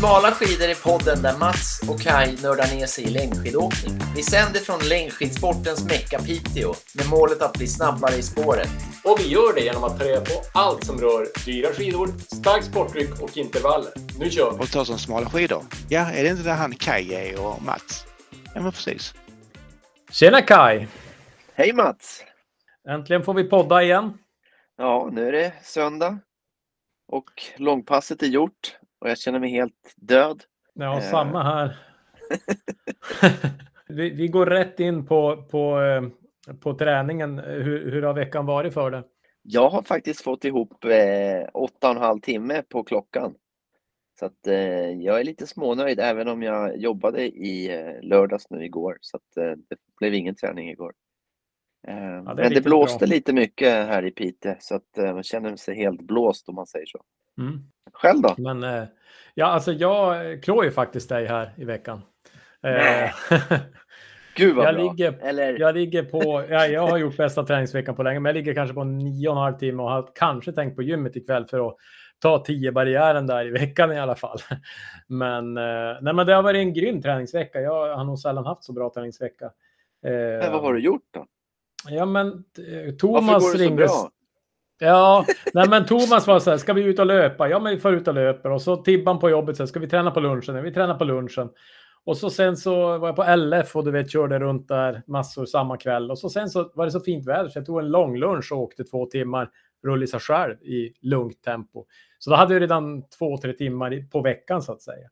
Smala skidor är podden där Mats och Kai nördar ner sig i längdskidåkning. Vi sänder från längdskidsportens Mecka Piteå med målet att bli snabbare i spåret. Och vi gör det genom att ta reda på allt som rör dyra skidor, starkt sporttryck och intervaller. Nu kör vi! Och ta som smala skidor. Ja, är det inte där han Kaj är och Mats? Ja, men precis. Tjena Kai! Hej Mats! Äntligen får vi podda igen. Ja, nu är det söndag och långpasset är gjort och jag känner mig helt död. Ja, Eh. samma här. vi, vi går rätt in på, på, eh, på träningen. Hur, hur har veckan varit för dig? Jag har faktiskt fått ihop eh, åtta och en halv timme på klockan. Så att eh, jag är lite smånöjd även om jag jobbade i eh, lördags nu igår. Så att eh, det blev ingen träning igår. Eh, är men det blåste bra. lite mycket här i Piteå så att eh, man känner sig helt blåst om man säger så. Mm. Själv då? Men eh, ja, alltså jag klår ju faktiskt dig här i veckan. Eh. Gud vad Jag bra! ligger- Eller, jag ligger på, ja, jag har gjort bästa träningsveckan på länge, men jag ligger kanske på nio och en halv timme och har kanske tänkt på gymmet ikväll för att ta tio barriären där i veckan i alla fall. Men, eh, nej, men det har varit en grym träningsvecka. Jag har nog sällan haft så bra träningsvecka. Eh, men vad har du gjort då? Ja, men eh, Thomas ringde. Ja, nej, men Thomas var så här, ska vi ut och löpa? Ja, men vi får ut och löper. Och så Tibban på jobbet, så här, ska vi träna på lunchen? Ja, Vi tränar på lunchen. Och så sen så var jag på LF och du vet, körde runt där massor samma kväll. Och så sen så var det så fint väder så jag tog en lång lunch och åkte två timmar rullisa själv i lugnt tempo. Så då hade jag redan två, tre timmar på veckan så att säga.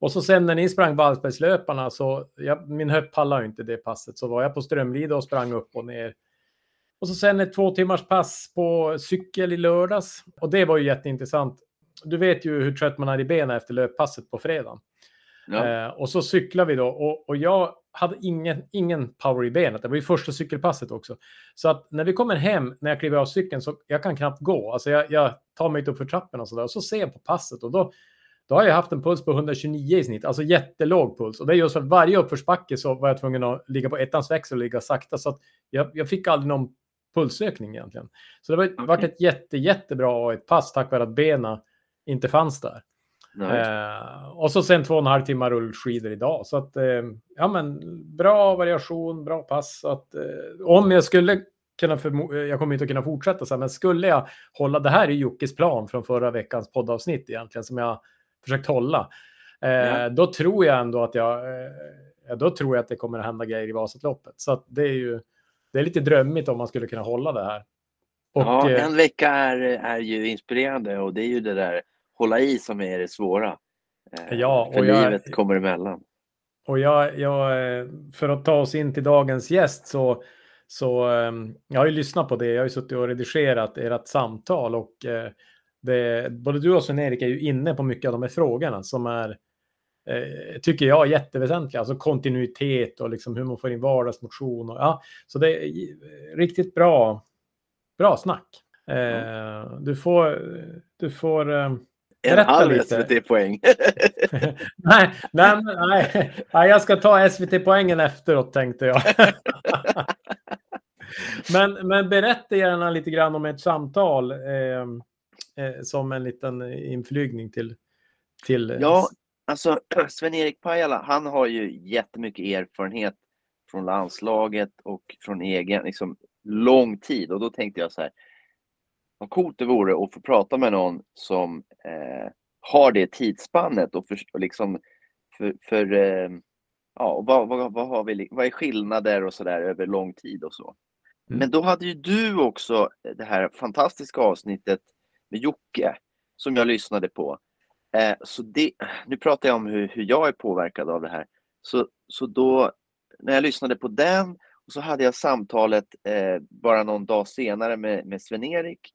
Och så sen när ni sprang Vallsbergslöparna så, jag, min höft pallade inte det passet, så var jag på Strömlida och sprang upp och ner. Och så sen ett två timmars pass på cykel i lördags. Och det var ju jätteintressant. Du vet ju hur trött man är i benen efter löppasset på fredagen. Ja. Eh, och så cyklar vi då och, och jag hade ingen, ingen power i benet. Det var ju första cykelpasset också. Så att när vi kommer hem, när jag kliver av cykeln, så jag kan knappt gå. Alltså jag, jag tar mig inte upp för trappen och så där. Och så ser jag på passet och då, då har jag haft en puls på 129 i snitt. Alltså jättelåg puls. Och det är just för att varje uppförsbacke så var jag tvungen att ligga på ettans växel och ligga sakta. Så att jag, jag fick aldrig någon pulsökning egentligen. Så det var, vart ett jätte, jättebra ett pass tack vare att benen inte fanns där. Eh, och så sen två och en halv timme rullskidor idag. Så att, eh, ja men bra variation, bra pass. Att, eh, om jag skulle kunna, eh, jag kommer inte att kunna fortsätta så här, men skulle jag hålla, det här är Jockes plan från förra veckans poddavsnitt egentligen, som jag försökt hålla. Eh, Ja. Då tror jag ändå att jag, eh, då tror jag att det kommer att hända grejer i Vasaloppet. Så att det är ju, det är lite drömmigt om man skulle kunna hålla det här. Och, ja, eh, en vecka är, är ju inspirerande och det är ju det där hålla i som är det svåra. Eh, Ja, för jag- livet kommer emellan. Och jag, jag, för att ta oss in till dagens gäst så, så eh, jag har ju lyssnat på det. Jag har ju suttit och redigerat ert samtal och eh, det, både du och Sven-Erik är ju inne på mycket av de här frågorna som är, eh, tycker jag, jätteväsentliga. Alltså kontinuitet och liksom hur man får in vardagsmotion. Och, ja, så det är eh, riktigt bra, bra snack. Eh, du får, du får eh, En halv. SVT-poäng. nej, nej, nej, nej, jag ska ta SVT-poängen efteråt tänkte jag. men, men berätta gärna lite grann om ett samtal eh, eh, som en liten inflygning till... till ja, alltså Sven-Erik Pajala, han har ju jättemycket erfarenhet från landslaget och från egen, liksom lång tid. Och då tänkte jag så här, vad coolt det vore att få prata med någon som eh, har det tidsspannet och, för, och liksom för, för eh, ja, och vad, vad, vad, har vi, vad är skillnader och så där över lång tid och så. Mm. Men då hade ju du också det här fantastiska avsnittet med Jocke som jag lyssnade på. Eh, så det, nu pratar jag om hur, hur jag är påverkad av det här. Så, så då, när jag lyssnade på den och så hade jag samtalet eh, bara någon dag senare med, med Sven-Erik.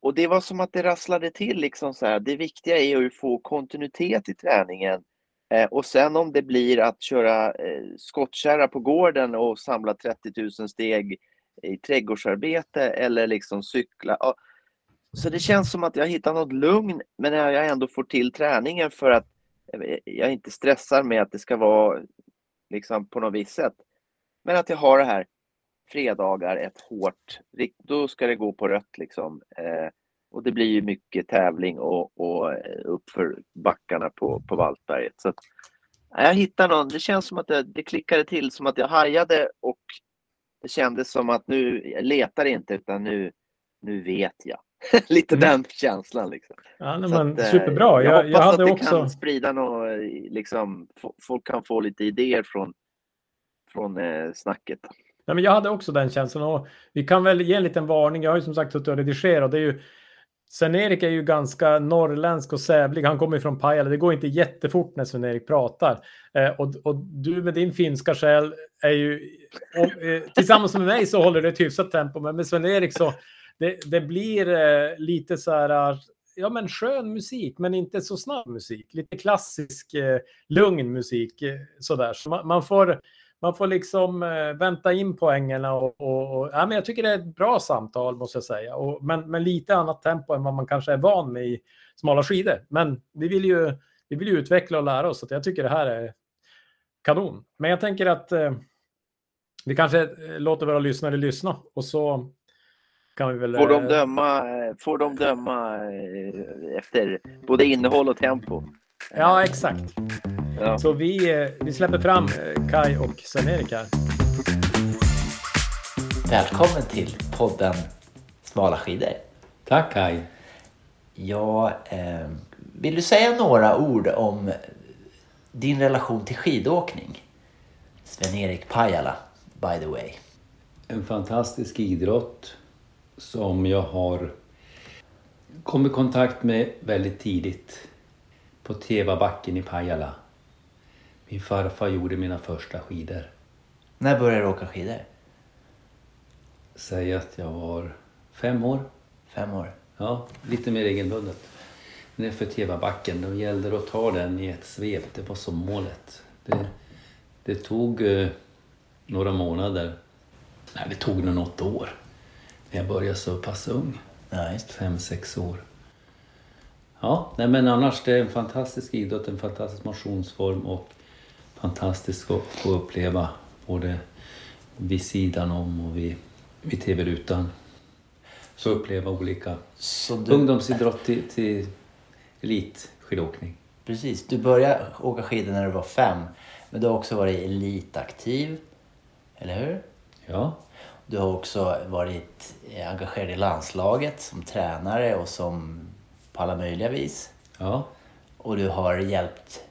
Och det var som att det rasslade till liksom så här. Det viktiga är att få kontinuitet i träningen. Eh, och sen om det blir att köra eh, skottkärra på gården och samla 30 000 steg i trädgårdsarbete eller liksom cykla. Ja, så det känns som att jag hittar något lugn men jag ändå får till träningen för att jag inte stressar med att det ska vara liksom på något visst sätt. Men att jag har det här fredagar, ett hårt, då ska det gå på rött liksom. Eh, och det blir ju mycket tävling och, och uppför backarna på, på Valtberget. Så att, jag hittar någon, det känns som att det, det klickade till, som att jag hajade och det kändes som att nu jag letar inte utan nu, nu vet jag. Lite Mm. den känslan. Liksom. Ja, nej, men att, eh, superbra. Jag, Jag, hoppas jag hade att det också... kan sprida något, liksom, folk kan få lite idéer från, från eh, snacket. Nej, men jag hade också den känslan. Och vi kan väl ge en liten varning. Jag har ju som sagt suttit och redigerat. Det är ju, Sven-Erik är ju ganska norrländsk och sävlig. Han kommer ju från Pajala. Det går inte jättefort när Sven-Erik pratar. Eh, och, och du med din finska själ är ju... Och, eh, tillsammans med mig så håller det ett hyfsat tempo. Men med Sven-Erik så det, det blir eh, lite så här... Eh, ja, men skön musik, men inte så snabb musik. Lite klassisk, eh, lugn musik. Eh, sådär. Så man, man får man får liksom eh, vänta in poängerna och, och, och ja, men jag tycker det är ett bra samtal måste jag säga. Och, men, men lite annat tempo än vad man kanske är van med i smala skidor. Men vi vill ju, vi vill ju utveckla och lära oss så att jag tycker det här är kanon. Men jag tänker att eh, vi kanske eh, låter våra lyssnare lyssna och så kan vi väl... Får de eh, döma, får de döma eh, efter både innehåll och tempo? Ja, exakt. Ja. Så vi, eh, vi släpper fram Kai och Sven-Erik här. Välkommen till podden Smala skidor. Tack Kaj. Ja, eh, vill du säga några ord om din relation till skidåkning? Sven-Erik Pajala, by the way. En fantastisk idrott som jag har kommit i kontakt med väldigt tidigt på Tevabacken i Pajala. Min farfar gjorde mina första skidor. När började du åka skidor? Säg att jag var fem år. Fem år. Ja, lite mer regelbundet. Nerför Tevabacken, då gällde det att ta den i ett svep. Det var som målet. Det, det tog eh, några månader. Nej, det tog nog något år. Jag började så pass ung. Ja. Fem, sex år. Ja, nej men annars det är en fantastisk idrott, en fantastisk motionsform och fantastiskt att få uppleva både vid sidan om och vid, vid tv-rutan. Så uppleva olika Så du, ungdomsidrott till, till elitskidåkning. precis, du började åka skidor när du var fem. Men du har också varit elitaktiv, eller hur? Ja, Du har också varit eh, engagerad i landslaget som tränare och som på alla möjliga vis. ja, Och du har hjälpt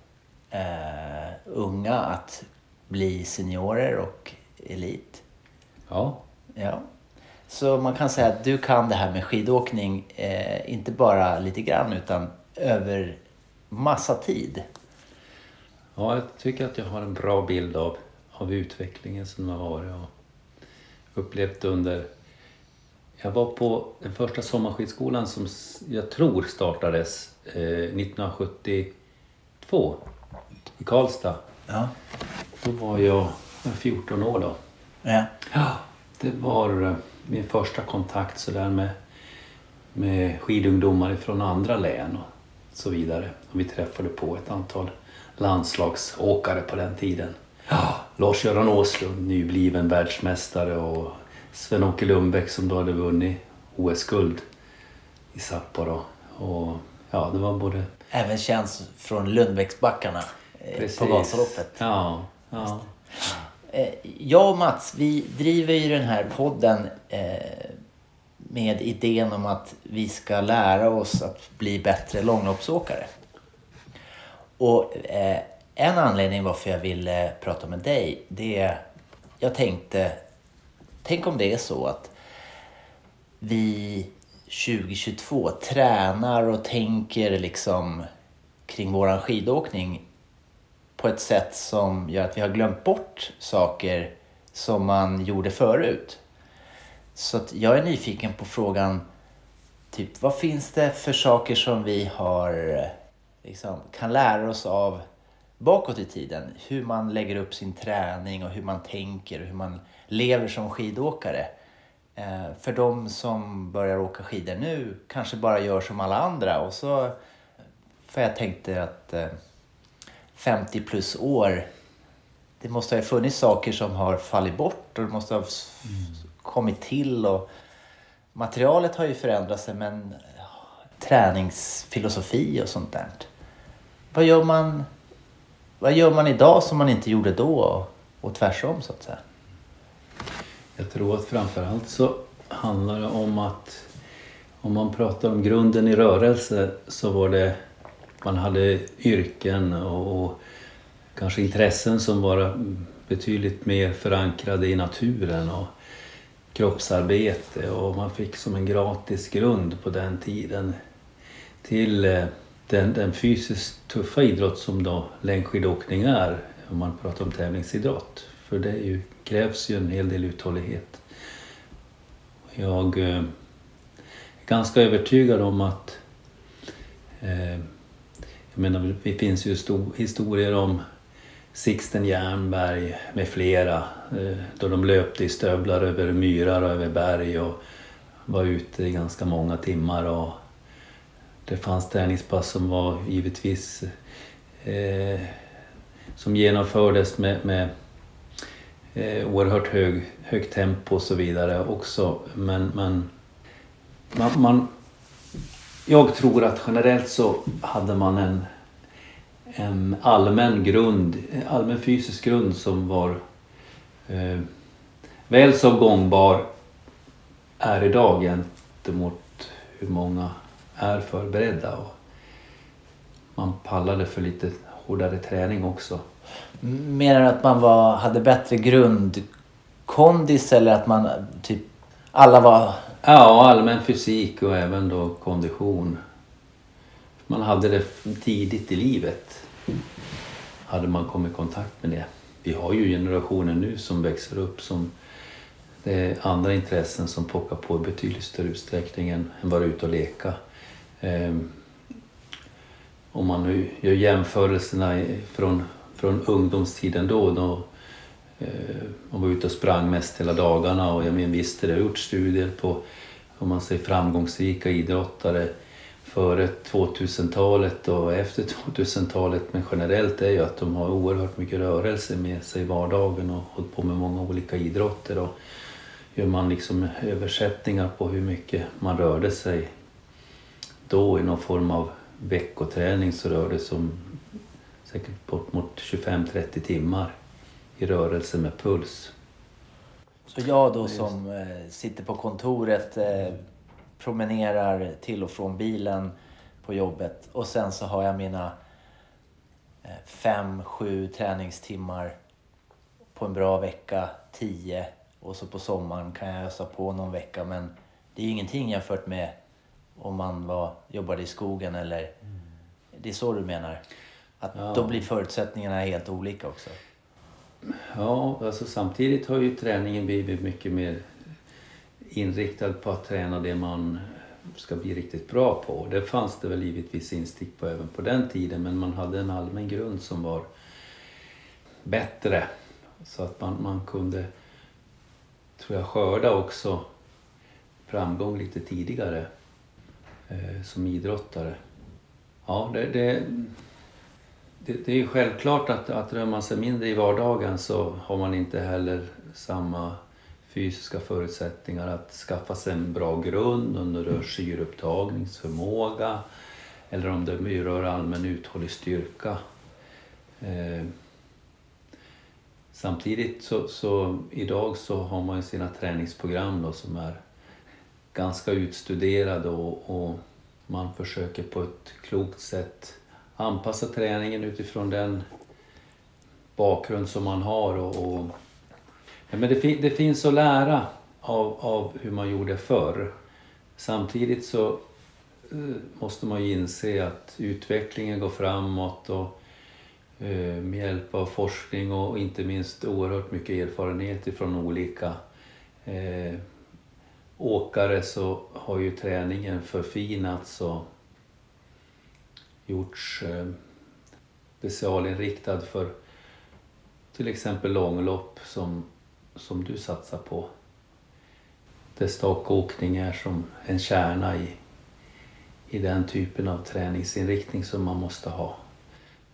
eh, unga att bli seniorer och elit. ja. Ja. Så man kan säga att du kan det här med skidåkning, eh, inte bara lite grann utan över massa tid. Ja, jag tycker att jag har en bra bild av, av utvecklingen som har varit och upplevt under... Jag var på den första sommarskidskolan som jag tror startades eh, 1972 i Karlstad. Ja. Då var jag 14 år då. Ja. Ja, det var eh, min första kontakt sådär med, med skidungdomar från andra län och så vidare. Och vi träffade på ett antal landslagsåkare på den tiden. Ja, Lars-Göran Åslund, nybliven världsmästare och Sven-Åke Lundbäck som då hade vunnit OS-guld i Sapporo. Och ja, det var både... Även känns från Lundbäcksbackarna eh, på Vasaloppet. Ja, ja. Eh, Jag och Mats, vi driver ju den här podden eh, med idén om att vi ska lära oss att bli bättre långloppsåkare. Och en anledning varför jag ville prata med dig, det är... Jag tänkte, tänk om det är så att vi 2022 tränar och tänker liksom kring våran skidåkning på ett sätt som gör att vi har glömt bort saker som man gjorde förut. Så att jag är nyfiken på frågan, typ vad finns det för saker som vi har, liksom, kan lära oss av bakåt i tiden? Hur man lägger upp sin träning och hur man tänker och hur man lever som skidåkare. Eh, för de som börjar åka skidor nu kanske bara gör som alla andra och så, för jag tänkte att eh, 50 plus år. Det måste ha funnits saker som har fallit bort och det måste ha s- kommit till. och Materialet har ju förändrat sig men träningsfilosofi och sånt där. Vad gör man, vad gör man idag som man inte gjorde då och, tvärsom så att säga? Jag tror att framförallt så handlar det om att om man pratar om grunden i rörelse så var det man hade yrken och, och kanske intressen som var betydligt mer förankrade i naturen och kroppsarbete och man fick som en gratis grund på den tiden till eh, den, den fysiskt tuffa idrott som då längdskidåkning är om man pratar om tävlingsidrott. För det ju, krävs ju en hel del uthållighet. Jag eh, är ganska övertygad om att eh, jag menar, det finns ju historier om Sixten Jernberg med flera eh, då de löpte i stövlar över myrar och över berg och var ute i ganska många timmar. Och det fanns träningspass som var givetvis eh, som genomfördes med, med eh, oerhört hög, högt tempo och så vidare också. Men, men man, man, jag tror att generellt så hade man en, en allmän grund, allmän fysisk grund som var eh, väl så gångbar är idag gentemot hur många är förberedda. Och man pallade för lite hårdare träning också. Menar du att man var, hade bättre grundkondis eller att man typ alla var... Ja, allmän fysik och även då kondition. Man hade det tidigt i livet. Hade man kommit i kontakt med det. Vi har ju generationer nu som växer upp som det är andra intressen som pockar på i betydligt större utsträckning än, än vara ute och leka eh, om man nu gör jämförelserna från, från ungdomstiden då, då eh, man var ute och sprang mest hela dagarna och jag menar visst, det har gjort studier på om man säger framgångsrika idrottare före 2000-talet och efter 2000-talet men generellt är ju att de har oerhört mycket rörelse med sig i vardagen och hållit på med många olika idrotter. Och gör man liksom översättningar på hur mycket man rörde sig då i någon form av veckoträning så rör det sig om säkert bort mot 25-30 timmar i rörelse med puls. Så jag då som eh, sitter på kontoret, eh, promenerar till och från bilen på jobbet och sen så har jag mina eh, fem, sju träningstimmar på en bra vecka, tio och så på sommaren kan jag ösa på någon vecka men det är ju ingenting jämfört med om man var, jobbade i skogen eller... Mm. Det är så du menar? Att ja. då blir förutsättningarna helt olika också? Ja, alltså samtidigt har ju träningen blivit mycket mer inriktad på att träna det man ska bli riktigt bra på. Det fanns det väl givetvis instick på även på den tiden men man hade en allmän grund som var bättre. Så att man, man kunde, tror jag, skörda också framgång lite tidigare Eh, som idrottare. Ja, det, det, det, det är ju självklart att, att rör man sig mindre i vardagen så har man inte heller samma fysiska förutsättningar att skaffa sig en bra grund om det rör syreupptagningsförmåga eller om det rör allmän uthållig styrka. Eh, samtidigt så, så idag så har man ju sina träningsprogram då som är ganska utstuderade och, och man försöker på ett klokt sätt anpassa träningen utifrån den bakgrund som man har. Och, och men det, det, finns att lära av, av hur man gjorde förr. Samtidigt så eh, måste man ju inse att utvecklingen går framåt och eh, med hjälp av forskning och inte minst oerhört mycket erfarenhet från olika eh, åkare så har ju träningen förfinats och gjorts eh, specialinriktad för till exempel långlopp som, som du satsar på. Där stakåkning är som en kärna i, i den typen av träningsinriktning som man måste ha.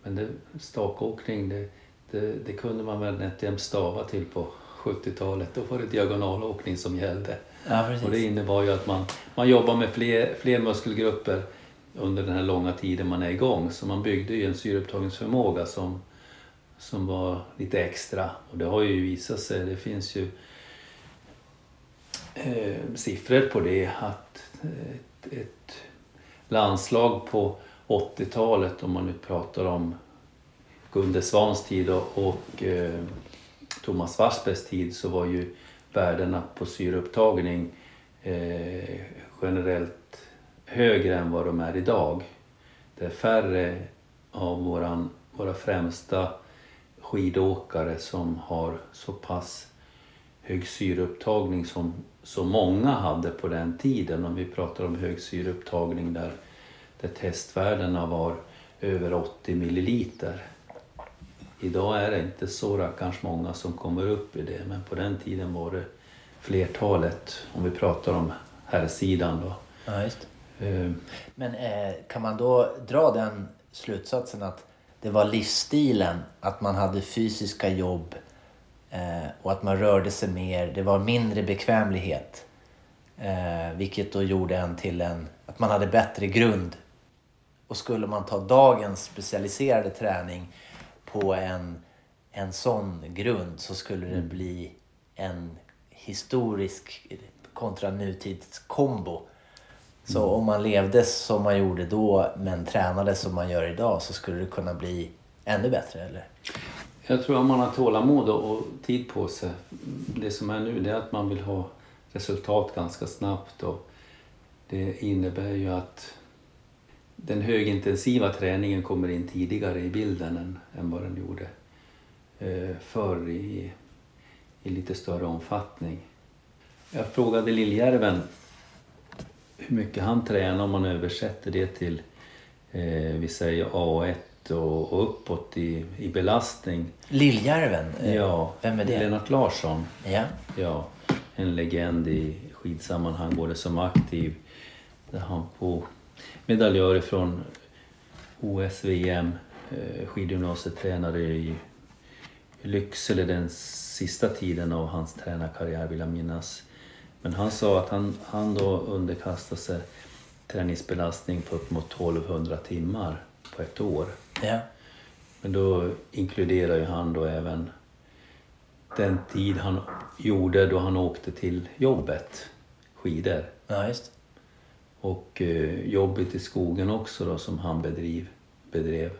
Men det, stakåkning, det, det, det kunde man väl nätt stava till på 70-talet. Då var det diagonalåkning som gällde. Ja, och det innebar ju att man, man jobbar med fler, fler muskelgrupper under den här långa tiden man är igång. Så man byggde ju en syreupptagningsförmåga som, som var lite extra. Och det har ju visat sig, det finns ju eh, siffror på det, att ett, ett landslag på 80-talet, om man nu pratar om Gunde Svans tid och, och eh, Thomas Wassbergs tid, så var ju värdena på syreupptagning eh, generellt högre än vad de är idag. Det är färre av våran, våra främsta skidåkare som har så pass hög syreupptagning som så många hade på den tiden. Om vi pratar om hög syreupptagning där, där testvärdena var över 80 milliliter. Idag är det inte så rackarns många som kommer upp i det men på den tiden var det flertalet om vi pratar om herrsidan då. Ja, just. Eh, Men eh, kan man då dra den slutsatsen att det var livsstilen, att man hade fysiska jobb eh, och att man rörde sig mer. Det var mindre bekvämlighet. Eh, vilket då gjorde en till en, att man hade bättre grund. Och skulle man ta dagens specialiserade träning på en, en sån grund så skulle det bli en historisk kontra nutidskombo. Så om man levde som man gjorde då men tränade som man gör idag så skulle det kunna bli ännu bättre eller? Jag tror att man har tålamod och och tid på sig. Det som är nu det är att man vill ha resultat ganska snabbt och det innebär ju att den högintensiva träningen kommer in tidigare i bilden än, än vad den gjorde eh, förr i, i lite större omfattning. Jag frågade Liljärven hur mycket han tränar om man översätter det till eh, vi säger A1 och, och uppåt i, i belastning. Liljärven? eh, Ja, Vem är det? Lennart Larsson. Ja. Ja, en legend i skidsammanhang, både som aktiv, där han på medaljör från OS, VM, eh, skidgymnasietränare i Lycksele den sista tiden av hans tränarkarriär vill jag minnas. Men han sa att han, han då underkastade sig träningsbelastning på upp mot 1200 timmar på ett år. ja. Men då inkluderar ju han då även den tid han gjorde då han åkte till jobbet, skidor. Ja, just. Och eh, jobbet i skogen också då som han bedriv, bedrev.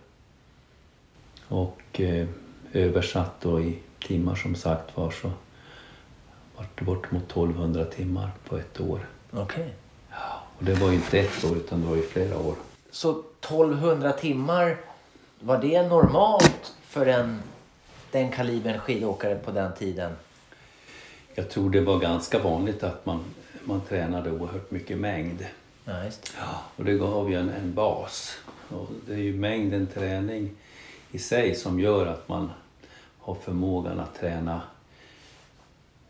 Och eh, översatt då i timmar som sagt var så vart det bort mot 1200 timmar på ett år. Okej. Och det var ju inte ett år utan det var ju flera år. Så 1200 timmar, var det normalt för en, den kalibern skidåkare på den tiden? Jag tror det var ganska vanligt att man, man tränade oerhört mycket mängd. Ja, just. Och det gav ju en, en bas. Och det är ju mängden träning i sig som gör att man har förmågan att träna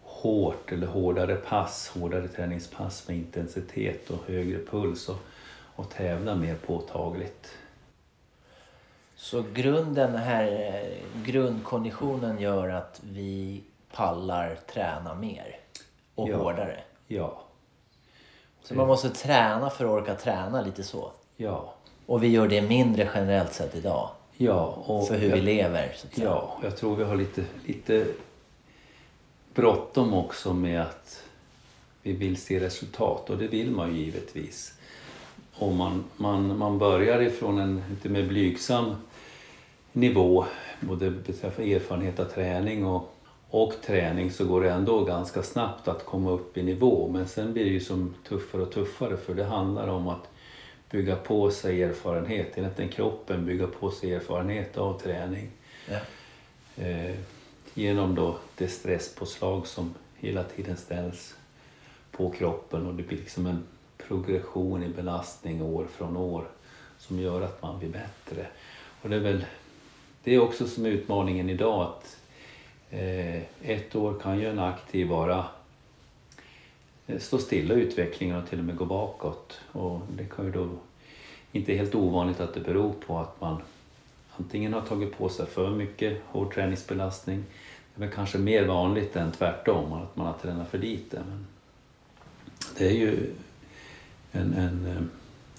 hårt eller hårdare pass, hårdare träningspass med intensitet och högre puls och, och tävla mer påtagligt. Så grunden här, grundkonditionen gör att vi pallar träna mer och Ja. hårdare. Ja, Så man måste träna för att orka träna lite så. ja, Och vi gör det mindre generellt sett idag. ja. Och För hur vi jag- lever. Att säga. Ja, jag tror vi har lite, lite bråttom också med att vi vill se resultat och det vill man ju givetvis. Och man, man, man börjar ifrån en lite mer blygsam nivå både beträffande erfarenhet av träning och, och träning så går det ändå ganska snabbt att komma upp i nivå men sen blir det ju som tuffare och tuffare för det handlar om att bygga på sig erfarenhet, egentligen kroppen bygga på sig erfarenhet av träning Ja. eh, genom då det stresspåslag som hela tiden ställs på kroppen och det blir liksom en progression i belastning år från år som gör att man blir bättre. Och det är väl det är också som är utmaningen idag att Eh, ett år kan ju en aktiv vara eh, stå stilla i utvecklingen och till och med gå bakåt. Och det kan ju då inte helt ovanligt att det beror på att man antingen har tagit på sig för mycket hård träningsbelastning. Det är kanske mer vanligt än tvärtom, att man har tränat för lite. Men det är ju en, en, eh,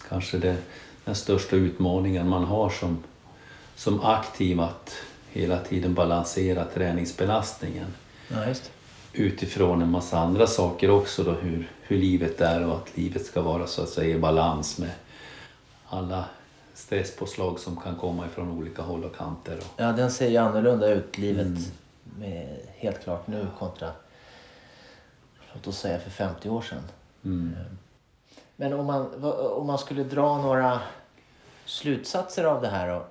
kanske det, den största utmaningen man har som, som aktiv att hela tiden balansera träningsbelastningen Ja, utifrån en massa andra saker också då hur, hur livet är och att livet ska vara så att säga i balans med alla stresspåslag som kan komma ifrån olika håll och kanter. Och, Ja, den ser ju annorlunda ut, livet. Med, helt klart nu kontra, låt oss säga för 50 år sedan. mm. Men om man, om man skulle dra några slutsatser av det här då.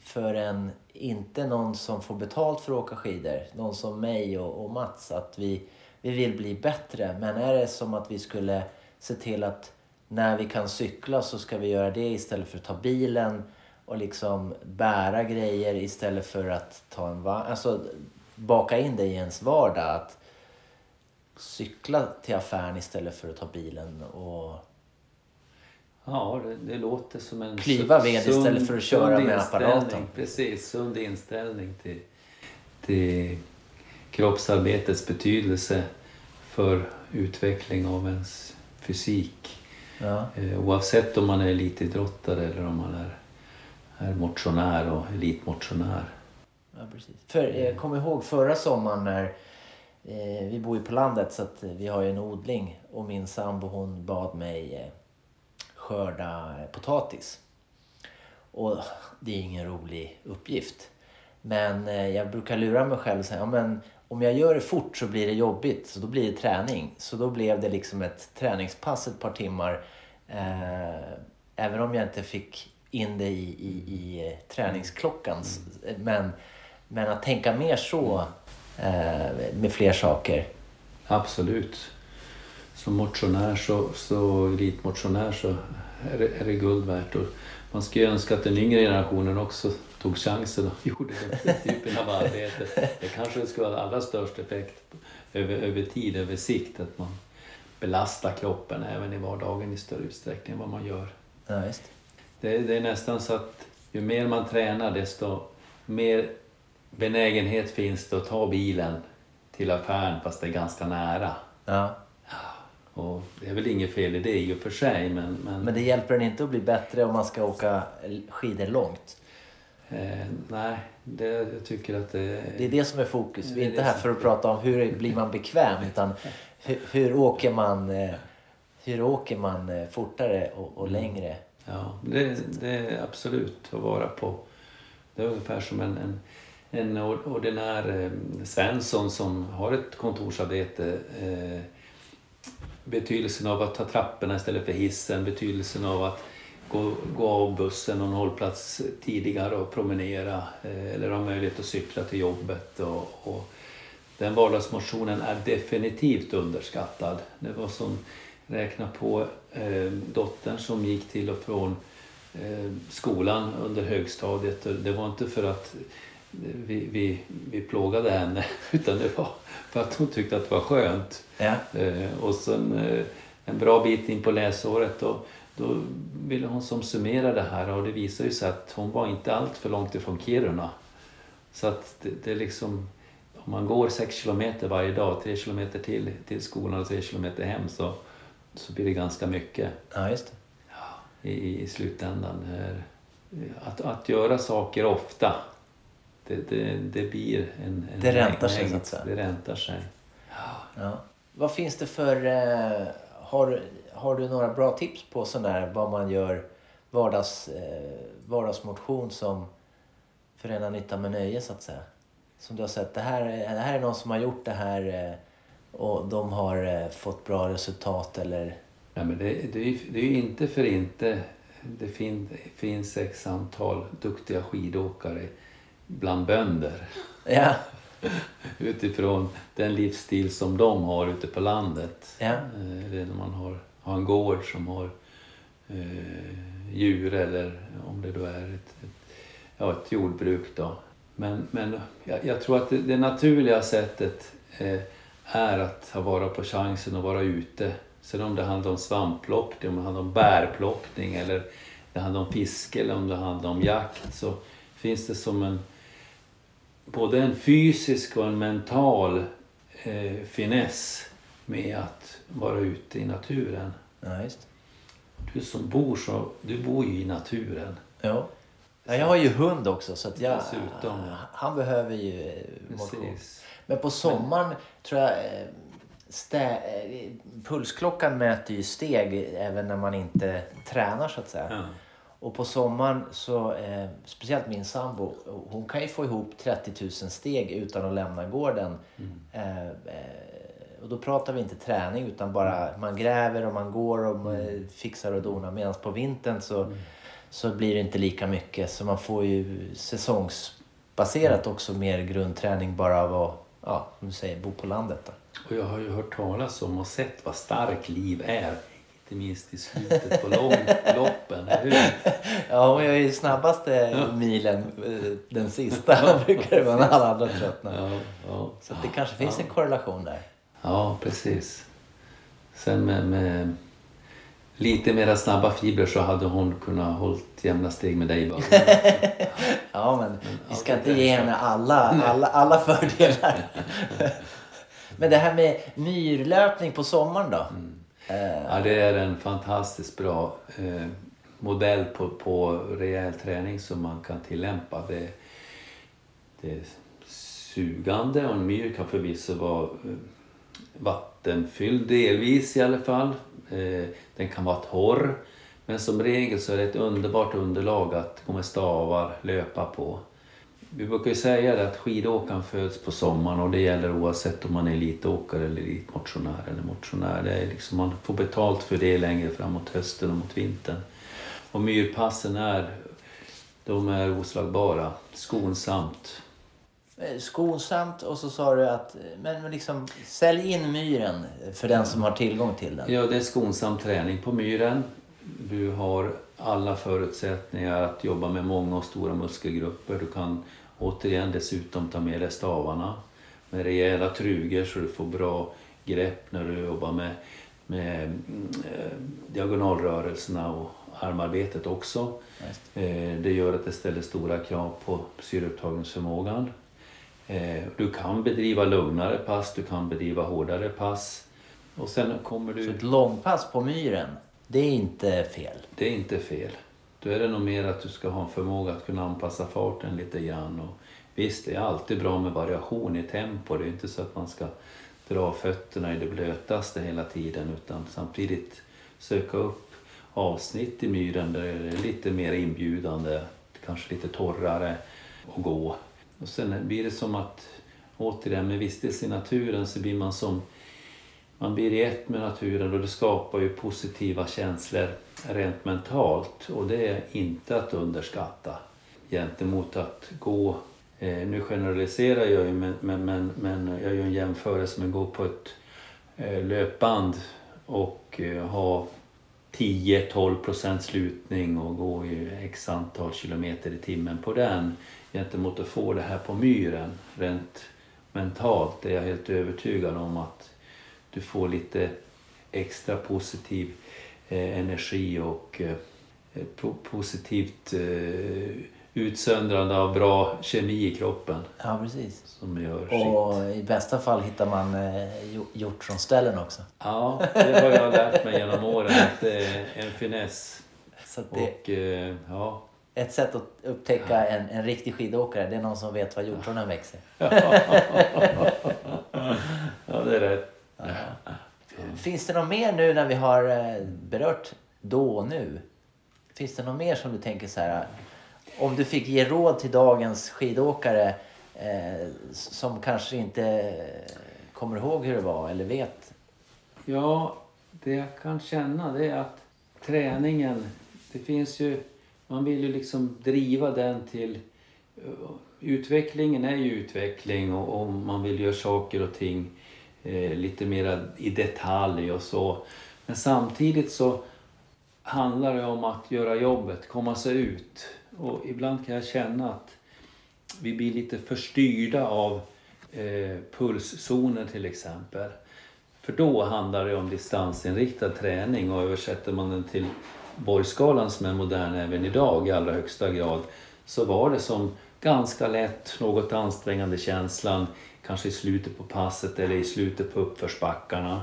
För en, inte någon som får betalt för att åka skidor. Någon som mig och, och Mats. Att vi, vi vill bli bättre. Men är det som att vi skulle se till att när vi kan cykla så ska vi göra det istället för att ta bilen. Och liksom bära grejer istället för att ta en vagn. Alltså baka in det i ens vardag. Att cykla till affären istället för att ta bilen. Och Ja, det, det låter som en Klyva ved sund- istället för att köra med apparaten. Precis, sund inställning till, till kroppsarbetets betydelse för utveckling av ens fysik. Ja, Eh, oavsett om man är elitidrottare eller om man är, är motionär och elitmotionär. ja precis. För, jag kommer ihåg förra sommaren när eh, vi bor ju på landet så att eh, vi har ju en odling och min sambo hon bad mig eh, skörda potatis. Och det är ingen rolig uppgift. Men eh, jag brukar lura mig själv och säga, ja, men om jag gör det fort så blir det jobbigt, så då blir det träning. Så då blev det liksom ett träningspass ett par timmar. Eh, även om jag inte fick in det i, i, i eh, träningsklockan. Mm. Men, men att tänka mer så eh, med fler saker. Absolut. Som motionär så, så elitmotionär så är det, är det guld värt. Och man skulle önska att den yngre generationen också tog chansen och gjorde den typen av arbete. Det kanske skulle ha allra störst effekt över, över tid, över sikt, att man belastar kroppen även i vardagen i större utsträckning än vad man gör. Ja. Det, det är nästan så att ju mer man tränar desto mer benägenhet finns det att ta bilen till affären fast det är ganska nära. Ja. Och det är väl inget fel i det i och för sig men, men, Men det hjälper en inte att bli bättre om man ska åka skidor långt. eh, nej, det, jag tycker att det, Det är det som är fokus. Vi är inte här för att prata om hur blir man bekväm utan hur, hur åker man eh, hur åker man eh, fortare och, och längre. Ja, det, det är absolut att vara på. Det är ungefär som en, en, en or- ordinär eh, Svensson som har ett kontorsarbete. Eh, betydelsen av att ta trapporna istället för hissen, betydelsen av att gå, gå av bussen någon hållplats tidigare och promenera eh, eller ha möjlighet att cykla till jobbet. Och, och den vardagsmotionen är definitivt underskattad. Det var som räkna på eh, dottern som gick till och från eh, skolan under högstadiet. Det var inte för att vi, vi, vi plågade henne utan det var för att hon tyckte att det var skönt. Ja. Eh, och sen eh, en bra bit in på läsåret då, då ville hon som summera det här och det visade ju sig att hon var inte allt för långt ifrån Kiruna. Så att det, det är liksom, om man går sex kilometer varje dag, tre kilometer till, till skolan och tre kilometer hem så, så blir det ganska mycket ja, just det. i, i slutändan. Att, att göra saker ofta, det, det, det blir en... en Det räntar sig, så att säga. Det räntar sig. Ja. Vad finns det för... Eh, har, har du några bra tips på sån där, vad man gör vardags, eh, vardagsmotion som förenar nytta med nöje så att säga? Som du har sett, det här, är- det här är någon som har gjort det här eh, och de har eh, fått bra resultat eller... Ja, men det, det, är det är ju inte för inte det fin, finns x antal duktiga skidåkare bland bönder Ja, utifrån den livsstil som de har ute på landet. Ja. Eh, Det är när man har, har en gård som har eh, djur eller om det då är ett, ett, ja, ett jordbruk. Då. Men, men jag, jag tror att det, det naturliga sättet eh, är att ta vara på chansen att vara ute. Sen om det handlar om svampplockning, om det handlar om bärplockning eller det handlar om fiske eller om det handlar om jakt så finns det som en både en fysisk och en mental eh, finess med att vara ute i naturen. ja just du som bor så, du bor ju i naturen. Ja. ja. Jag har ju hund också så att jag, Dessutom, ja. han behöver ju motion. Precis. Men på sommaren tror jag eh, stä, eh, pulsklockan mäter ju steg även när man inte tränar så att säga. Ja. Och på sommaren så, eh, speciellt min sambo, hon kan ju få ihop 30 000 steg utan att lämna gården. Eh, eh, och då pratar vi inte träning utan bara man gräver och man går och man fixar och donar. Medan på vintern så, så blir det inte lika mycket. Så man får ju säsongsbaserat också mer grundträning bara av att, ja, som du säger, bo på landet. Då. Och jag har ju hört talas om och sett vad stark liv är. Inte minst i slutet på långloppen, eller hur? Ja, hon gör ju snabbaste milen eh, den sista brukar det vara när alla andra tröttnar. Ja, ja. Så det kanske finns en korrelation där. ja precis. Sen med, med lite mera snabba fibrer så hade hon kunnat hållit jämna steg med dig. Bara. Ja, men vi ska inte ge henne alla, alla, alla fördelar. Men det här med myrlöpning på sommaren då? Eh, Ja, det är en fantastiskt bra eh, modell på, på rejäl träning som man kan tillämpa. Det, det är sugande och en myr kan förvisso vara eh, vattenfylld delvis i alla fall. Eh, den kan vara torr. Men som regel så är det ett underbart underlag att gå med stavar, löpa på. Vi brukar ju säga det att skidåkaren föds på sommaren och det gäller oavsett om man är elitåkare eller elitmotionär eller motionär. Det är liksom, man får betalt för det längre framåt hösten och mot vintern. Och myrpassen är, de är oslagbara, skonsamt. Eh, Skonsamt och så sa du att men, men liksom, sälj in myren för den som har tillgång till den. Ja, det är skonsam träning på myren. Du har alla förutsättningar att jobba med många och stora muskelgrupper. Du kan återigen dessutom ta med dig stavarna med rejäla trugor så du får bra grepp när du jobbar med, med eh, diagonalrörelserna och armarbetet också. Eh, det gör att det ställer stora krav på syreupptagningsförmågan. Eh, du kan bedriva lugnare pass, du kan bedriva hårdare pass. Och sen kommer Så du... ett långpass på myren, det är inte fel. Det är inte fel. Då är det nog mer att du ska ha en förmåga att kunna anpassa farten lite grann. Och visst, det är alltid bra med variation i tempo. Det är inte så att man ska dra fötterna i det blötaste hela tiden utan samtidigt söka upp avsnitt i myren där det är lite mer inbjudande, kanske lite torrare att gå. Och sen blir det som att, återigen med vistelse i naturen så blir man som man blir i ett med naturen och det skapar ju positiva känslor rent mentalt. Och det är inte att underskatta gentemot att gå, eh, nu generaliserar jag ju men, men, men, men jag gör en jämförelse med att gå på ett eh, löpband och eh, ha 10-12 procent slutning och gå i x antal kilometer i timmen på den gentemot att få det här på myren rent mentalt. Är jag helt övertygad om att du får lite extra positiv eh, energi och eh, po- positivt eh, utsöndrande av bra kemi i kroppen Ja, precis. som gör sitt. Och i bästa fall hittar man eh, jo- hjortronställen också. Ja, det har jag lärt mig genom åren att det är en finess. Så det, Och eh, ja, ett sätt att upptäcka en, en riktig skidåkare, det är någon som vet var hjortronen växer. ja det är rätt. Finns det något mer nu när vi har eh, berört då och nu? Finns det något mer som du tänker så här, om du fick ge råd till dagens skidåkare eh, som kanske inte eh, kommer ihåg hur det var eller vet? Ja, det jag kan känna det är att träningen, det finns ju, man vill ju liksom driva den till, eh, utvecklingen är ju utveckling och, och man vill göra saker och ting eh, Eh, lite mer i detalj och så. Men samtidigt så handlar det om att göra jobbet, komma sig ut. Och ibland kan jag känna att vi blir lite förstyrda av eh, pulszoner till exempel. För då handlar det om distansinriktad träning och översätter man den till Borgskalan som är modern även idag i allra högsta grad så var det som ganska lätt, något ansträngande känslan kanske i slutet på passet eller i slutet på uppförsbackarna.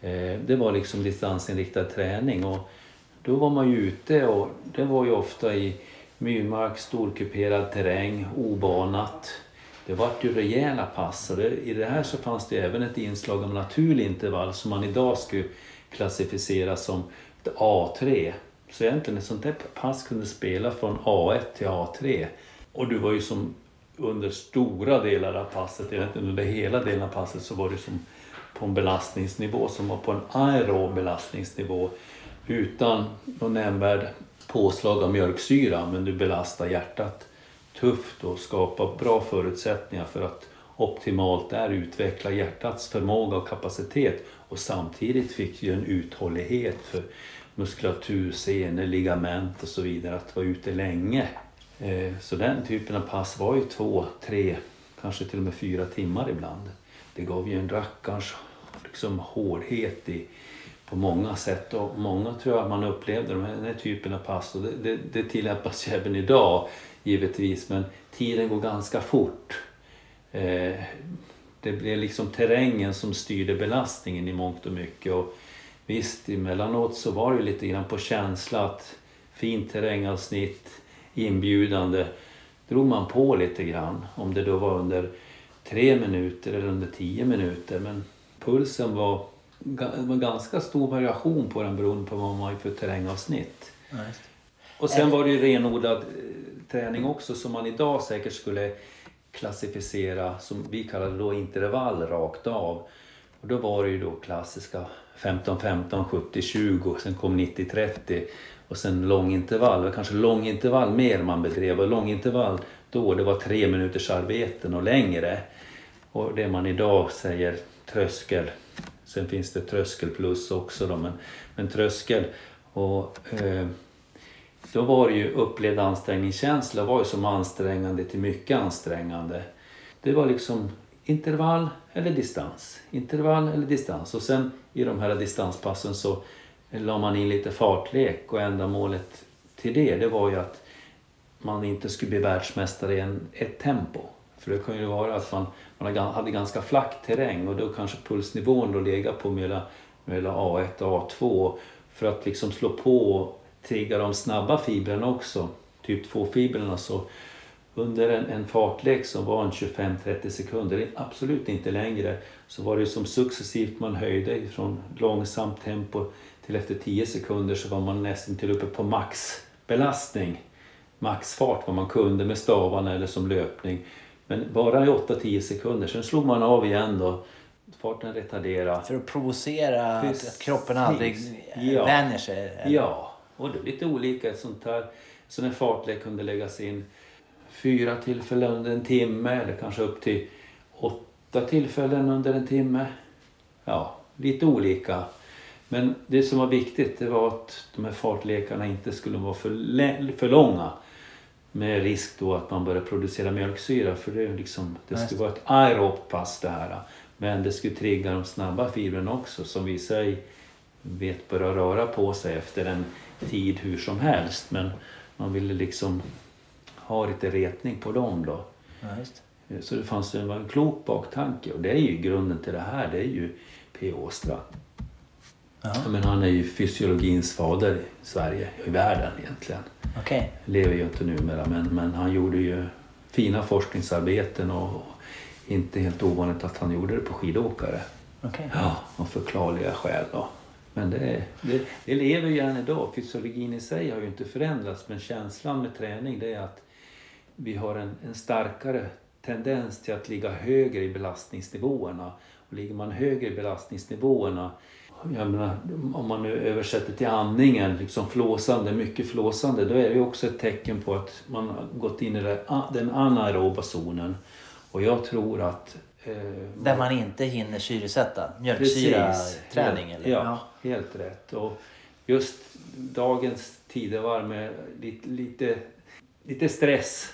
Eh, det var liksom distansinriktad träning och Då var man ju ute och det var ju ofta i myrmark, storkuperad terräng, obanat. Det vart ju rejäla pass och det, i det här så fanns det även ett inslag av naturlig intervall som man idag skulle klassificera som A3. Så egentligen ett sånt där pass kunde spela från A1 till A3. Och du var ju som under stora delar av passet, egentligen under hela delen av passet så var du som på en belastningsnivå som var på en aerob belastningsnivå utan någon nämnvärd påslag av mjölksyra men du belastar hjärtat tufft och skapar bra förutsättningar för att optimalt där utveckla hjärtats förmåga och kapacitet och samtidigt fick ju en uthållighet för muskulatur, senor, ligament och så vidare att vara ute länge. Eh, så den typen av pass var ju två, tre, kanske till och med fyra timmar ibland. Det gav ju en rackarns liksom, hårdhet i, på många sätt och många tror jag man upplevde den här, den här typen av pass och det, det, det tillämpas ju även idag givetvis men tiden går ganska fort. Eh, det blev liksom terrängen som styrde belastningen i mångt och mycket och visst emellanåt så var det lite grann på känsla att fint terrängavsnitt, inbjudande, drog man på lite grann om det då var under tre minuter eller under tio minuter men pulsen var var ganska stor variation på den beroende på vad man har för terrängavsnitt. Det. Och sen var det ju renodlad eh, träning också som man idag säkert skulle klassificera som vi kallar det då intervall rakt av. Och då var det ju då klassiska 15-15, 70-20, sen kom 90-30 och sen långintervall. Kanske långintervall mer man bedrev och långintervall då det var tre minuters arbeten och längre. Och det man idag säger tröskel. Sen finns det tröskel plus också då, men, men tröskel. Och, eh, då var det ju upplevd ansträngningskänsla var ju som ansträngande till mycket ansträngande. Det var liksom intervall eller distans. Intervall eller distans. Och sen i de här distanspassen så la man in lite fartlek och ändamålet till det, det var ju att man inte skulle bli världsmästare i en, ett tempo. För det kan ju vara att man, man hade ganska flack terräng och då kanske pulsnivån då legat på mellan, mellan A1 och A2 för att liksom slå på och trigga de snabba fibrerna också, typ 2-fibrerna så under en, en fartlek som var en 25-30 sekunder, absolut inte längre, så var det som successivt man höjde från långsamt tempo till efter 10 sekunder så var man nästan till uppe på maxbelastning. Maxfart vad man kunde med stavarna eller som löpning. Men bara i 8-10 sekunder, sen slog man av igen då. Farten retarderade. För att provocera att, Precis. att kroppen aldrig Ja. vänjer sig? eller? Ja, och det är lite olika. Sånt här, så en fartlek kunde läggas in fyra tillfällen under en timme eller kanske upp till åtta tillfällen under en timme. Ja, lite olika. Men det som var viktigt det var att de här fartlekarna inte skulle vara för, för långa. Med risk då att man börjar producera mjölksyra för det, liksom, det skulle vara ett aerobt pass det här. Men det skulle trigga de snabba fibrerna också som vi sig vet börja röra på sig efter en tid hur som helst. Men man ville liksom ha lite retning på dem då. Ja. Så det fanns en, en klok baktanke och det är ju grunden till det här. Det är ju P. Åstra. Ja. Men han är ju fysiologins fader i Sverige, i världen egentligen. Okej. Lever ju inte numera men, men han gjorde ju fina forskningsarbeten och inte helt ovanligt att han gjorde det på skidåkare. Okej. Ja, av förklarliga skäl då. Men det, det, det lever ju än idag. Fysiologin i sig har ju inte förändrats men känslan med träning det är att vi har en, en starkare tendens till att ligga högre i belastningsnivåerna. Och ligger man högre i belastningsnivåerna, jag menar, om man nu översätter till andningen, liksom flåsande, mycket flåsande, då är det ju också ett tecken på att man har gått in i den anaeroba zonen. Och jag tror att eh, Där man inte hinner syresätta? Mjölksyra-träning? Eller? ja, helt rätt. Och just dagens tidevarv med lite, lite, lite stress.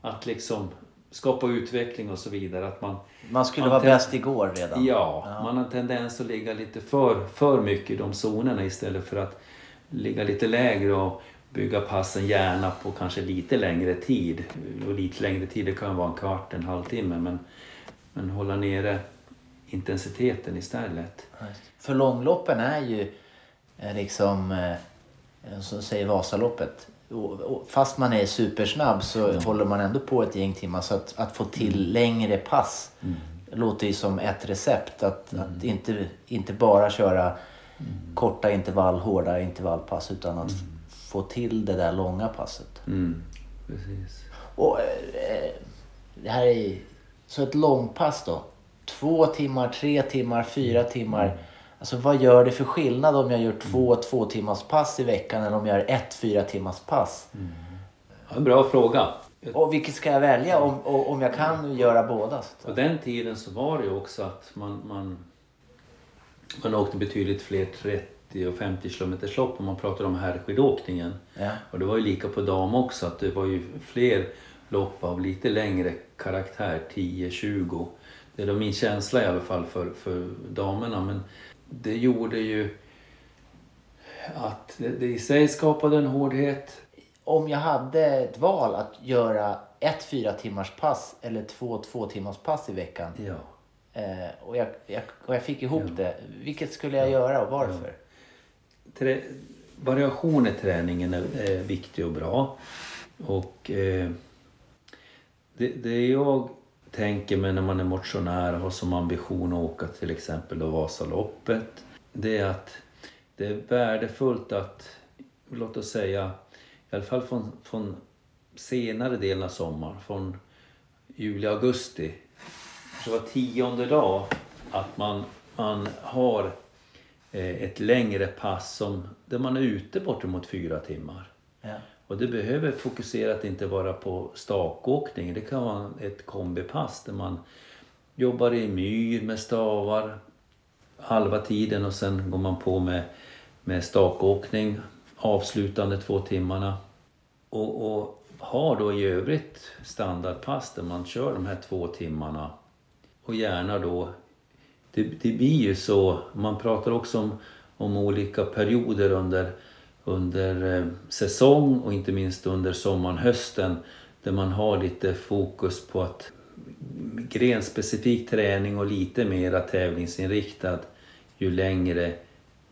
Att liksom skapa utveckling och så vidare. Att man, Man skulle Man vara bäst igår redan? ja, Ja. man har en tendens att ligga lite för, för mycket i de zonerna istället för att ligga lite lägre och bygga passen gärna på kanske lite längre tid. Och lite längre tid, det kan vara en kvart, en halvtimme. Men, men hålla nere intensiteten istället. För långloppen är ju eh, liksom... eh, som säger Vasaloppet. Fast man är supersnabb så håller man ändå på ett gäng timmar. Så att, att få till längre pass låter ju som ett recept. Att, att inte, inte bara köra korta intervall, hårda intervallpass utan att få till det där långa passet. Mm. Precis. Och eh, det här är så ett långpass då. Två timmar, tre timmar, fyra timmar. Alltså vad gör det för skillnad om jag gör två två timmars pass i veckan eller om jag gör ett fyra timmars pass? Ja, bra fråga. Och vilket ska jag välja om, om jag kan göra båda? På den tiden så var det ju också att man, man, man åkte betydligt fler 30 och 50 kilometers lopp om man pratar om herrskidåkningen. Ja. Och det var ju lika på dam också att det var ju fler lopp av lite längre karaktär, 10-20. Det är då min känsla i alla fall för, för damerna. Men det gjorde ju att det, det i sig skapade en hårdhet. Om jag hade ett val att göra ett fyra timmars pass eller två två timmars pass i veckan Ja. eh, och, jag, jag, och jag fick ihop det. Vilket skulle jag göra och varför? Trä, variation i träningen är, är viktig och bra. Och eh, det, det jag tänker mig när man är motionär och har som ambition att åka till exempel då Vasaloppet. Det är att det är värdefullt att, låt oss säga, i alla fall från, från senare delen av sommaren, från juli, augusti, så var tionde dag att man, man har eh, ett längre pass som, där man är ute bortemot fyra timmar. Ja. Och det behöver fokuserat inte vara på stakåkning. Det kan vara ett kombipass där man jobbar i myr med stavar halva tiden och sen går man på med, med stakåkning avslutande två timmarna. Och, och har då i övrigt standardpass där man kör de här två timmarna. Och gärna då det, det blir ju så, man pratar också om, om olika perioder under, under eh, säsong och inte minst under sommaren, hösten där man har lite fokus på att grenspecifik träning och lite mera tävlingsinriktad ju längre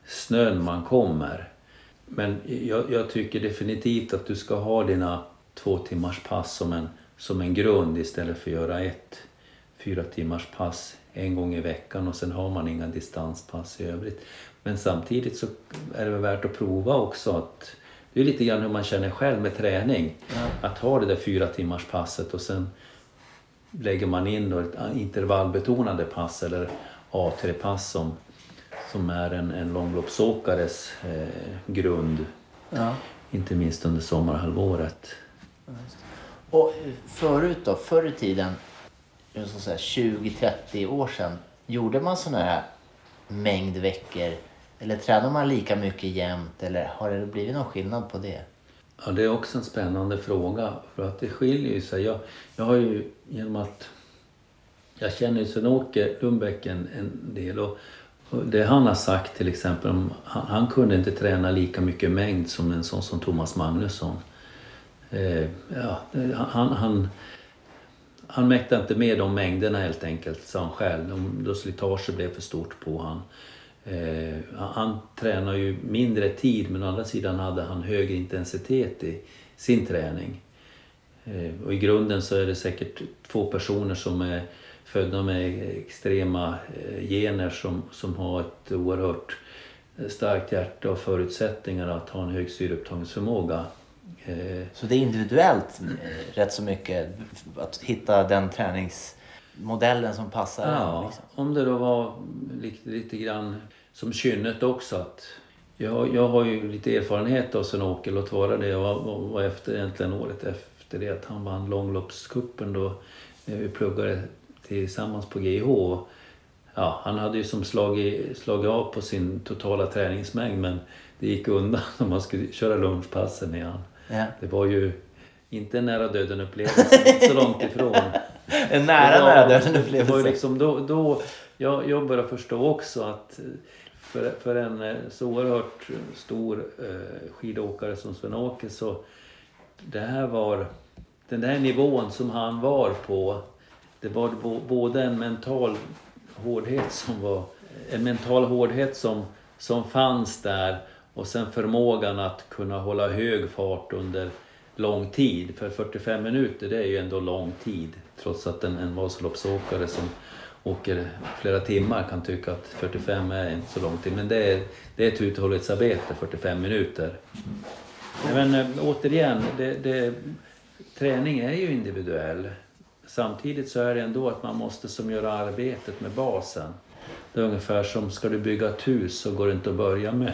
snön man kommer. Men jag, jag tycker definitivt att du ska ha dina två timmars pass som en, som en grund istället för att göra ett fyra timmars pass en gång i veckan och sen har man inga distanspass i övrigt. Men samtidigt så är det värt att prova också att det är lite grann hur man känner själv med träning. Att ha det där fyra timmars passet och sen lägger man in då ett intervallbetonade pass eller A3-pass som, som är en, en långloppsåkares eh, grund. Ja. Inte minst under sommarhalvåret. Och eh, förut då, förr i tiden, jag ska säga 20-30 år sedan, gjorde man sådana här mängdveckor? Eller tränar man lika mycket jämt? Eller har det blivit någon skillnad på det? Ja, det är också en spännande fråga. För att det skiljer ju sig. Jag, jag har ju genom att jag känner ju Sven-Åke Lundbäck en, en del. Och, och det han har sagt till exempel, om, han, han kunde inte träna lika mycket mängd som en sån som Thomas Magnusson. Eh, ja, han, han, han mäktade inte med de mängderna helt enkelt, sa han själv. De, då slitaget blev för stort på han. Eh, han, tränade tränar ju mindre tid men å andra sidan hade han högre intensitet i sin träning. Eh, och i grunden så är det säkert två personer som är födda med extrema eh, gener som, som har ett oerhört eh, starkt hjärta och förutsättningar att ha en hög syreupptagningsförmåga. Eh, Så det är individuellt eh, rätt så mycket att hitta den tränings träningsmodellen som passar Ja, liksom. om det då var lite, lite grann som kynnet också. Att jag, jag har ju lite erfarenhet av Sven-Åke, låt vara det. Jag var, var- efter, egentligen året efter det att han vann långloppscupen då när vi pluggade tillsammans på GH. Ja, han hade ju som slagit, slagit av på sin totala träningsmängd men det gick undan om man skulle köra lunchpassen han. Ja. Det var ju inte en nära döden upplevelse, så långt ifrån. En nära, Det var- nära döden Det upplevelse. liksom då, då jag, jag började förstå också att för, för en eh, så oerhört stor eh, skidåkare som Sven-Åke så det här var den där nivån som han var på. Det var bo, både en mental hårdhet som var en mental hårdhet som, som fanns där Och sen förmågan att kunna hålla hög fart under lång tid. För 45 minuter det är ju ändå lång tid. Trots att en, en Vasaloppsåkare som åker flera timmar kan tycka att 45 är inte så lång tid. Men det är, det är ett uthållighetsarbete, 45 minuter. Men eh, återigen, det, det, träning är ju individuell. Samtidigt så är det ändå att man måste som göra arbetet med basen. Det är ungefär som, ska du bygga ett hus så går det inte att börja med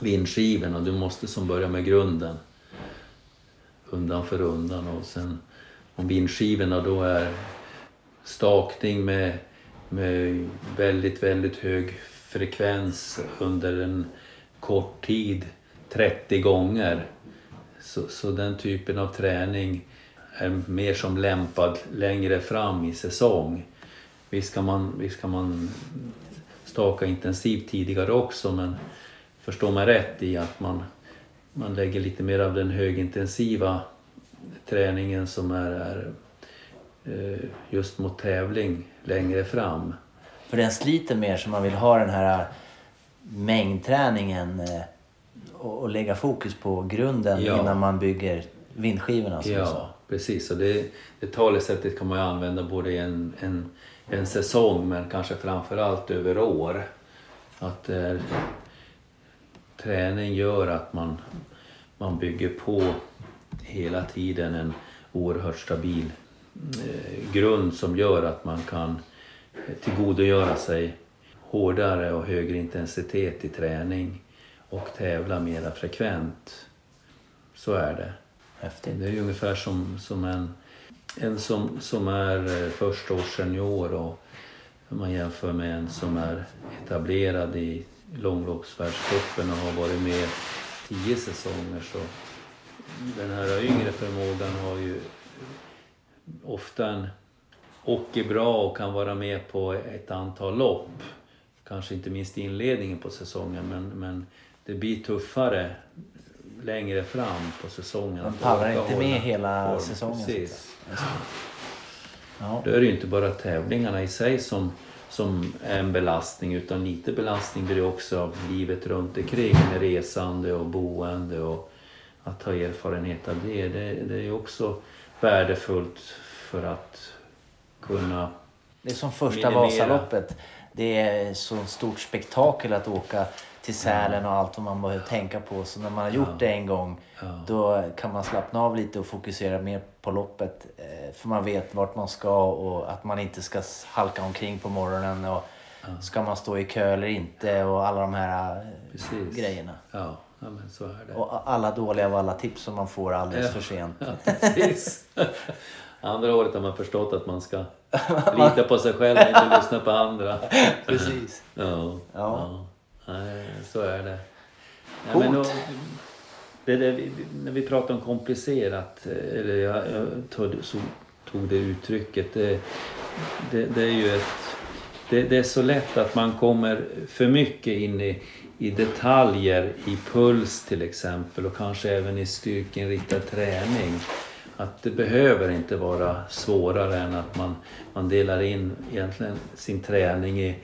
vindskivorna. Du måste som börja med grunden. Undan för undan och sen om vindskivorna då är stakning med, med väldigt, väldigt hög frekvens under en kort tid, 30 gånger. Så, så den typen av träning är mer som lämpad längre fram i säsong. Visst kan man, visst kan man staka intensivt tidigare också men förstår man rätt i att man, man lägger lite mer av den högintensiva träningen som är, är eh, just mot tävling längre fram. För den sliter mer så man vill ha den här mängdträningen eh, och, lägga fokus på grunden Ja. innan man bygger vindskivorna som sa. Ja, precis. Och det, det talesättet kan man ju använda både i en, en, en säsong men kanske framförallt över år. Att är, träning gör att man, man bygger på hela tiden en oerhört stabil eh, grund som gör att man kan eh, tillgodogöra sig hårdare och högre intensitet i träning och tävla mera frekvent. Så är det. Häftigt. Det är ungefär som, som en, en som, som är eh, första års senior och man jämför med en som är etablerad i långloppsvärldscupen och har varit med tio säsonger så den här yngre förmågan har ju ofta en åker bra och kan vara med på ett antal lopp. Kanske inte minst i inledningen på säsongen men, men det blir tuffare längre fram på säsongen. Man pallar inte med hela form. säsongen, Precis. Ja. Då är det ju inte bara tävlingarna i sig som, som är en belastning utan lite belastning blir det också av livet runt omkring med resande och boende och att ha erfarenhet av det. Det, det är också värdefullt för att kunna Det är som första Minimera. Vasaloppet. Det är så stort spektakel att åka till Sälen och allt vad man behöver tänka på. Så när man har gjort Ja. det en gång Ja. då kan man slappna av lite och fokusera mer på loppet. eh, För man vet vart man ska och att man inte ska halka omkring på morgonen. Och Ska man stå i kö eller inte och alla de här eh, Precis. grejerna. Ja, ja men så är det. Och alla dåliga av alla tips som man får alldeles för sent. Ja, precis. Andra året har man förstått att man ska lita på sig själv och inte lyssna på andra. Precis. Ja, Ja. Nej, så är det. Ja, men då, det, vi- när vi pratar om komplicerat, eh, eller jag, jag tog, tog det uttrycket, det, det, det är ju ett... Det, det är så lätt att man kommer för mycket in i, i detaljer, i puls till exempel och kanske även i styrkeinriktad träning. Att det behöver inte vara svårare än att man, man delar in egentligen sin träning i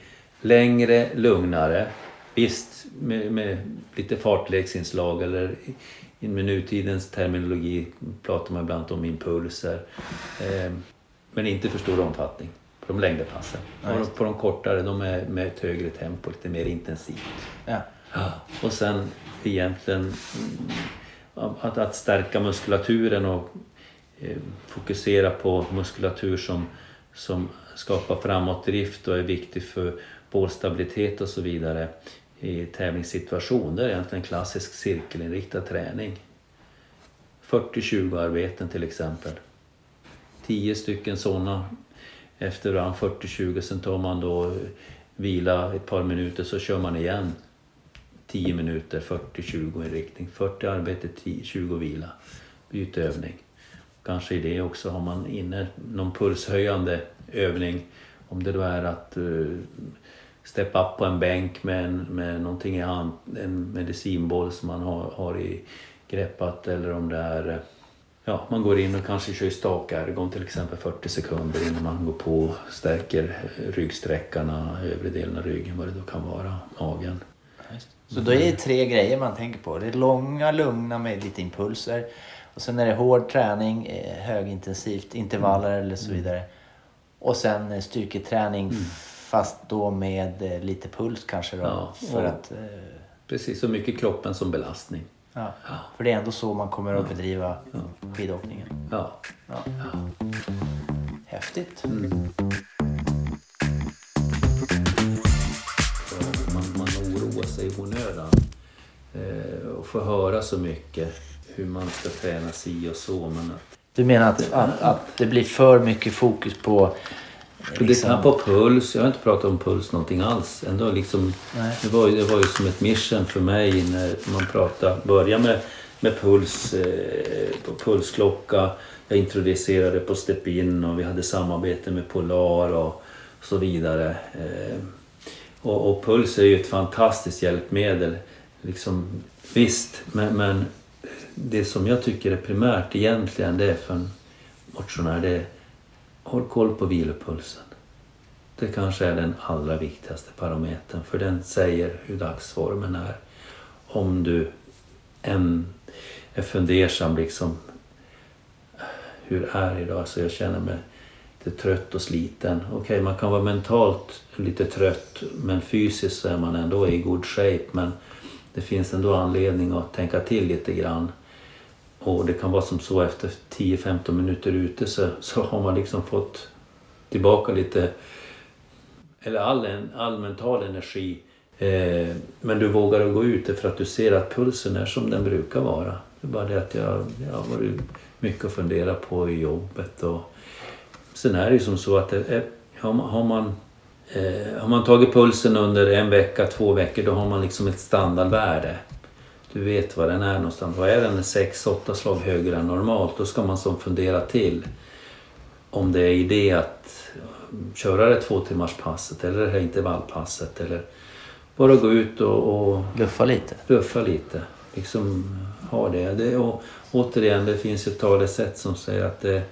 längre, lugnare. Visst, med, med lite fartleksinslag eller i, i med nutidens terminologi pratar man ibland om impulser. Eh, men inte för stor omfattning de längre passen. Ja, på de kortare, de är med ett högre tempo, lite mer intensivt. Ja. Och sen egentligen mm, att, att stärka muskulaturen och eh, fokusera på muskulatur som, som skapar framåtdrift och är viktig för bålstabilitet och så vidare i tävlingssituation. Det är egentligen klassisk cirkelinriktad träning. 40-20 arbeten till exempel. 10 stycken sådana efter varandra, 40-20, sen tar man då eh, vila ett par minuter så kör man igen 10 minuter, 40-20 inriktning. 40 arbete, 10, 20 vila. Byt övning. Kanske i det också har man inne någon pulshöjande övning. Om det då är att eh, uh, steppa upp på en bänk med, en, med någonting i hand, en medicinboll som man har, har i greppat eller om det är eh, Ja, man går in och kanske kör stakergon till exempel 40 sekunder innan man går på och stärker ryggsträckarna, övre delen av ryggen, vad det då kan vara, magen. Så då är det tre grejer man tänker på. Det är långa, lugna med lite impulser. Och sen är det hård träning, eh, högintensivt, intervaller eller så vidare. Och sen eh, styrketräning fast då med eh, lite puls kanske då. Ja, för att... eh, Precis, så mycket kroppen som belastning. Ja, för det är ändå så man kommer att bedriva skidåkningen. Ja. Ja. Häftigt. man, man oroar sig i onödan. Eh, och får höra så mycket hur man ska träna si och så. Men Du menar att, att, att det blir för mycket fokus på... det liksom- kan på puls, jag har inte pratat om puls någonting alls. Ändå liksom, Nej. det, var, ju- det var ju som ett mission för mig när man pratade, börja med, med puls, eh, på pulsklocka. Jag introducerade på Step In och vi hade samarbete med Polar och så vidare. Eh, och, och puls är ju ett fantastiskt hjälpmedel. Liksom, visst, men, men det som jag tycker är primärt egentligen det är för en motionär det är håll koll på vilopulsen. Det kanske är den allra viktigaste parametern för den säger hur dagsformen är. Om du än är fundersam liksom hur är det idag? Så jag känner mig lite trött och sliten. Okej, man kan vara mentalt lite trött men fysiskt så är man ändå i god shape. Men det finns ändå anledning att tänka till lite grann. Och det kan vara som så efter 10-15 minuter ute så, så har man liksom fått tillbaka lite, eller all, all mental energi. Eh, men du vågar att gå ut för att du ser att pulsen är som den brukar vara. Det är bara det att jag, jag har varit mycket att fundera på i jobbet. Och, sen är det ju som så att det är, har man, har man Eh, har man tagit pulsen under en vecka, två veckor, då har man liksom ett standardvärde. Du vet vad den är någonstans. Vad är den 6-8 slag högre än normalt? Då ska man som fundera till om det är idé att köra det två timmars passet eller det här intervallpasset eller bara gå ut och, och Luffa lite. luffa lite. Liksom ha det. det och återigen, det finns ett talesätt som säger att det,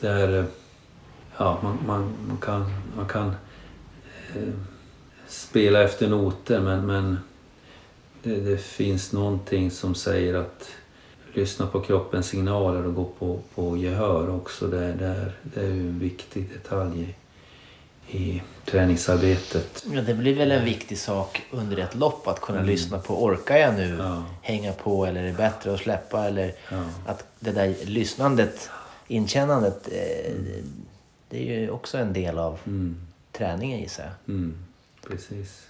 det är... Ja, man, man, man kan, man kan eh, spela efter noter men, men det, det finns någonting som säger att lyssna på kroppens signaler och gå på, på gehör också. Det, det, är, det är en viktig detalj i, i träningsarbetet. Ja, det blir väl en viktig sak under ett lopp att kunna lyssna på. Orkar jag nu Ja. hänga på eller är det bättre att släppa? Eller Ja. att det där lyssnandet, inkännandet, eh, det är ju också en del av Mm, träningen gissar jag. mm, precis.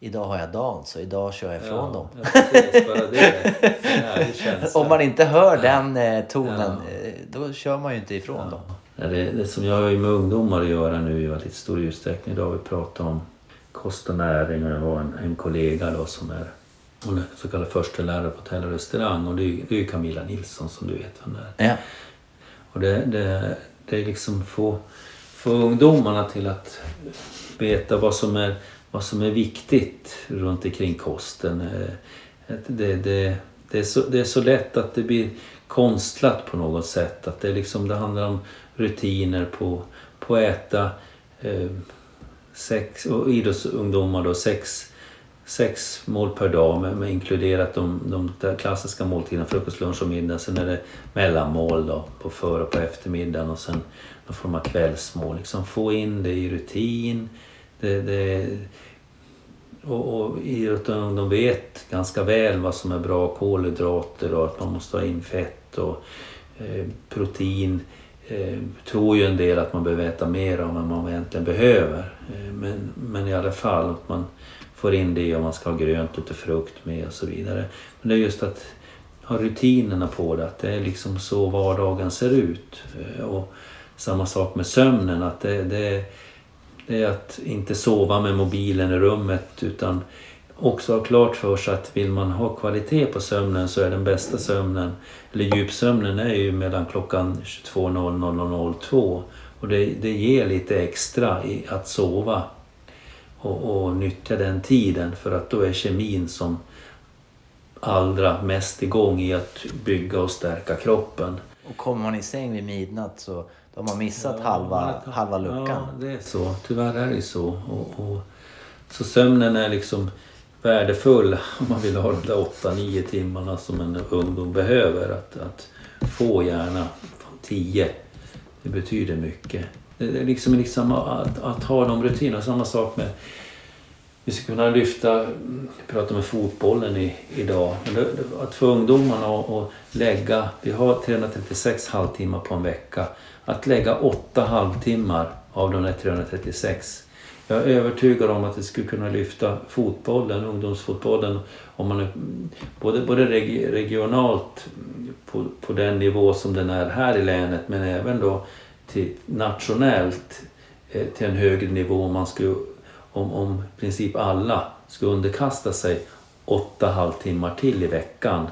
Idag har jag dagen så idag kör jag ifrån dem. Ja, precis, bara det. Om man inte hör den eh, tonen, eh, då kör man ju inte ifrån dem. Ja, det, det som jag har med ungdomar att göra nu i väldigt stor utsträckning. Idag har vi pratat om kost och näring och jag har en, en kollega då som är hon är så kallad förstelärare på hotell och restaurang och det är, det är ju Camilla Nilsson som du vet vem det är. Ja. Och det, det, det är liksom få, få ungdomarna till att veta vad som är, vad som är viktigt runt omkring kosten. Eh, det, det, det, är så, det är så lätt att det blir konstlat på något sätt. Att det, liksom, det handlar om rutiner på, på att äta eh, sex, och idrottsungdomar då, sex, sex mål per dag med, med inkluderat de, de där klassiska måltiderna, frukost, lunch och middag. Sen är det mellanmål då, på för och på eftermiddagen och sen någon form av kvällsmål. Liksom få in det i rutin. Det, det, och, och idrotten, de vet ganska väl vad som är bra kolhydrater och att man måste ha in fett och eh, protein. Eh, tror ju en del att man behöver äta mer av än man egentligen behöver. Eh, men, men i alla fall att man får in det och man ska ha grönt och lite frukt med och så vidare. Men det är just att ha rutinerna på det, att det är liksom så vardagen ser ut. Eh, och samma sak med sömnen, att det, det, det är att inte sova med mobilen i rummet utan också ha klart för sig att vill man ha kvalitet på sömnen så är den bästa sömnen, eller djupsömnen är ju mellan klockan 22.00 och 02 och det, det ger lite extra i att sova och, och nyttja den tiden för att då är kemin som allra mest igång i att bygga och stärka kroppen. Och kommer man i säng vid midnatt så då har missat halva, halva luckan. Ja, det är så. Tyvärr är det så. Och, och, så sömnen är liksom värdefull om man vill ha de där 8-9 timmarna som en ungdom behöver. Att, att få gärna 10. Det betyder mycket. Det är liksom, liksom att, att ha de rutinerna. Samma sak med vi ska kunna lyfta, prata med fotbollen i, idag. Men det, att få ungdomarna att, att lägga, vi har 336 halvtimmar på en vecka. Att lägga 8 halvtimmar av de där 336. Jag är övertygad om att det skulle kunna lyfta fotbollen, ungdomsfotbollen, om man är, både, både regionalt på, på den nivå som den är här i länet men även då till nationellt eh, till en högre nivå om man skulle om, om i princip alla skulle underkasta sig åtta halvtimmar till i veckan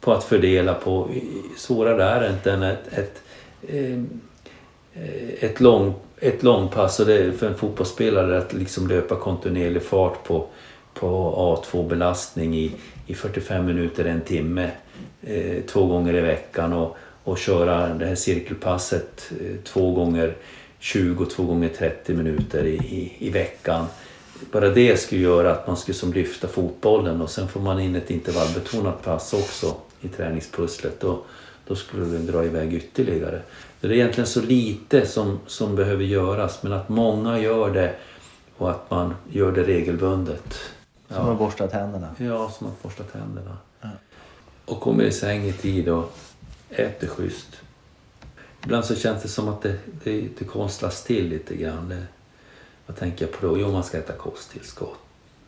på att fördela på, svårare är det inte än ett, ett, ehm, eh, ett, lång, ett långpass. Och det är för en fotbollsspelare att liksom löpa kontinuerlig fart på, på A2 belastning i, i 45 minuter, en timme, eh, två gånger i veckan och, och köra det här cirkelpasset eh, två gånger 22 gånger 30 minuter i, i, i, veckan. Bara det skulle göra att man skulle som lyfta fotbollen och sen får man in ett intervallbetonat pass också i träningspusslet. Då, då skulle det dra iväg ytterligare. Det är egentligen så lite som, som behöver göras men att många gör det och att man gör det regelbundet. Som ja. att borsta tänderna? Ja, som att borsta tänderna. Ja. Och kommer i säng i tid och äter schysst. Ibland så känns det som att det, det, det konstlas till lite grann. Det, vad tänker jag på då? Jo, man ska äta kosttillskott.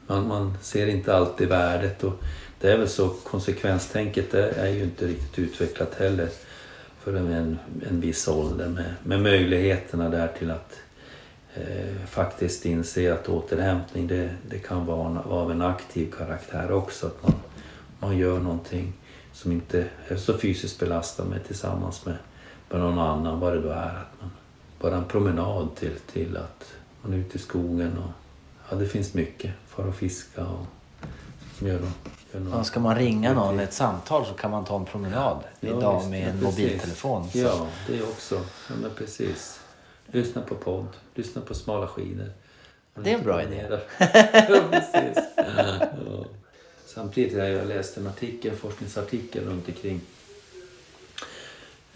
Man, man ser inte alltid värdet och det är väl så konsekvenstänket det är ju inte riktigt utvecklat heller för en, en viss ålder med, med möjligheterna där till att eh, faktiskt inse att återhämtning det, det kan vara, av en aktiv karaktär också. Att man, man gör någonting som inte är så fysiskt belastande tillsammans med med någon annan, vad det då är. Att man, bara en promenad till, till att man är ute i skogen och ja, det finns mycket. Fara och fiska och gör, gör något. Ja, ska man ringa någon ett samtal så kan man ta en promenad ja, idag visst, med en ja, mobiltelefon. Så. Ja, det också. Ja, men precis. Lyssna på podd, lyssna på smala skidor. Det är en bra idé. ja, precis. Ja. Samtidigt har jag läst en artikel, en forskningsartikel runt omkring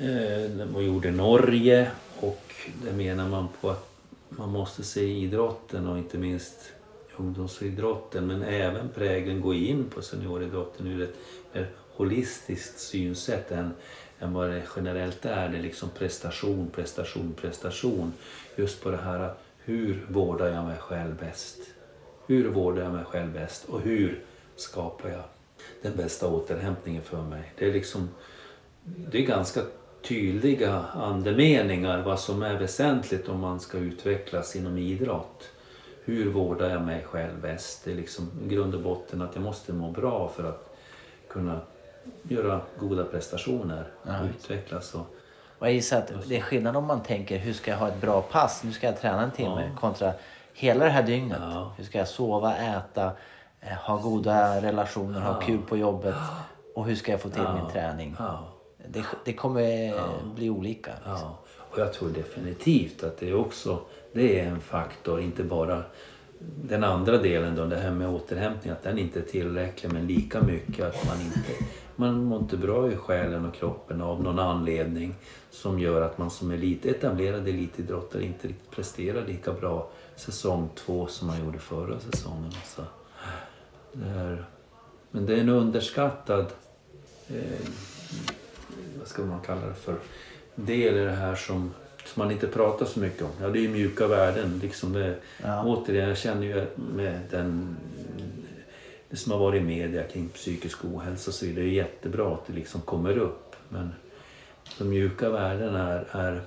Eh, de gjorde Norge och det menar man på att man måste se idrotten och inte minst ungdomsidrotten men även prägeln gå in på senioridrotten ur ett mer holistiskt synsätt än, än vad det generellt är. Det är liksom prestation, prestation, prestation. Just på det här hur vårdar jag mig själv bäst? Hur vårdar jag mig själv bäst och hur skapar jag den bästa återhämtningen för mig? Det är liksom det är ganska tydliga andemeningar vad som är väsentligt om man ska utvecklas inom idrott. Hur vårdar jag mig själv bäst? Det är liksom grund och botten att jag måste må bra för att kunna göra goda prestationer och ja. utvecklas. Och, och jag gissar att det är skillnad om man tänker hur ska jag ha ett bra pass, nu ska jag träna en timme ja. kontra hela det här dygnet. Ja. Hur ska jag sova, äta, eh, ha goda relationer, ha kul på jobbet och hur ska jag få till min träning? Det, det kommer ja. bli olika. Liksom. Ja. Och jag tror definitivt att det också det är en faktor, inte bara den andra delen då, det här med återhämtning, att den inte är tillräcklig men lika mycket att man inte man mår inte bra i själen och kroppen av någon anledning som gör att man som elit, etablerad elitidrottare inte riktigt presterar lika bra säsong två som man gjorde förra säsongen. Så det är, men det är en underskattad eh, vad ska man kalla det för, del i det här som, som man inte pratar så mycket om. Ja, det är ju mjuka värden. Liksom det, ja. Återigen, jag känner ju med den det som har varit i media kring psykisk ohälsa så vidare. Det är jättebra att det liksom kommer upp. Men de mjuka värdena är, är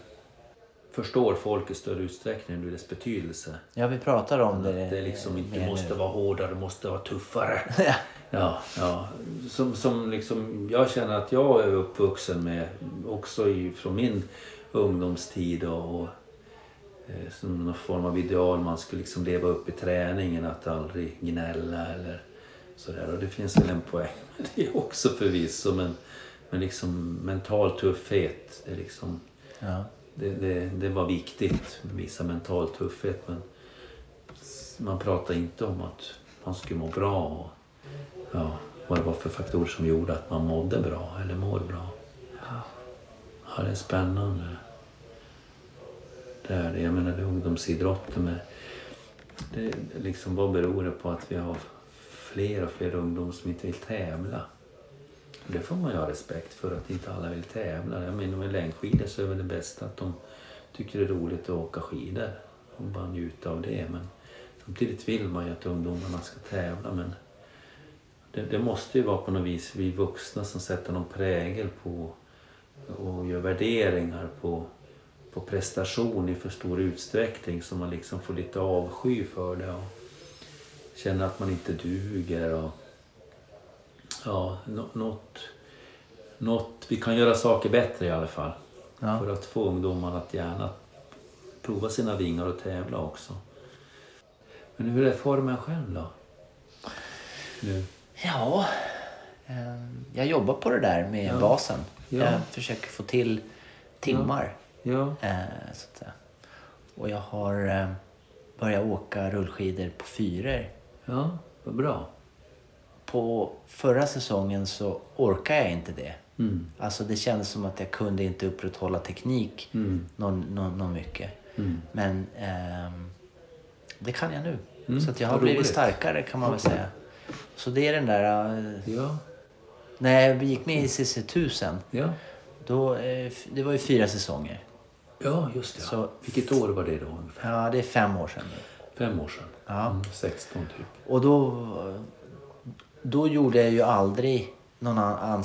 förstår folk i större utsträckning nu dess betydelse. Ja, vi pratar om det. Att det liksom inte måste nu. vara hårdare, det måste vara tuffare. Ja, ja. Som, som liksom, jag känner att jag är uppvuxen med också i, från min ungdomstid och, och eh, som någon form av ideal man skulle liksom leva upp i träningen, att aldrig gnälla eller sådär. Och det finns väl en poäng med det också förvisso men, men liksom mental tuffhet, det, liksom, ja. det, det, det var viktigt med visa mental tuffhet men man pratar inte om att man skulle må bra. Ja, vad det var för faktorer som gjorde att man mådde bra eller mår bra. Ja, det är spännande. Det är det. Jag menar, det är ungdomsidrotten med... Det, liksom, vad beror det på att vi har fler och fler ungdomar som inte vill tävla? Det får man ju ha respekt för, att inte alla vill tävla. Jag menar med längdskidor så är väl det bästa att de tycker det är roligt att åka skidor och bara njuta av det. Men samtidigt vill man ju att ungdomarna ska tävla. Men det, det måste ju vara på något vis vi vuxna som sätter någon prägel på och gör värderingar på, på prestation i för stor utsträckning så man liksom får lite avsky för det och känner att man inte duger. Och, ja, nå- något, något, vi kan göra saker bättre i alla fall. Ja. För att få ungdomarna att gärna prova sina vingar och tävla också. Men hur är formen själv då? Nu? Ja, eh, jag jobbar på det där med Ja. basen. Ja. Jag försöker få till timmar. Ja. Eh, så att säga. Och jag har eh, börjat åka rullskidor på fyror. Ja, vad bra. På förra säsongen så orkade jag inte det. Mm. Alltså det kändes som att jag kunde inte upprätthålla teknik Mm. någon, någon, någon mycket. Mm. Men ehm, det kan jag nu. Mm, Så jag har blivit starkare kan man väl säga. Så det är den där... eh, Ja. när jag gick med i CC 1000, Ja. då, eh, det var ju fyra säsonger. Ja, just det. Så- Vilket år var det då ungefär? Ja, det är fem år sedan. Fem år sedan? Ja. Mm, 16 typ. Och då, då gjorde jag ju aldrig någon annan...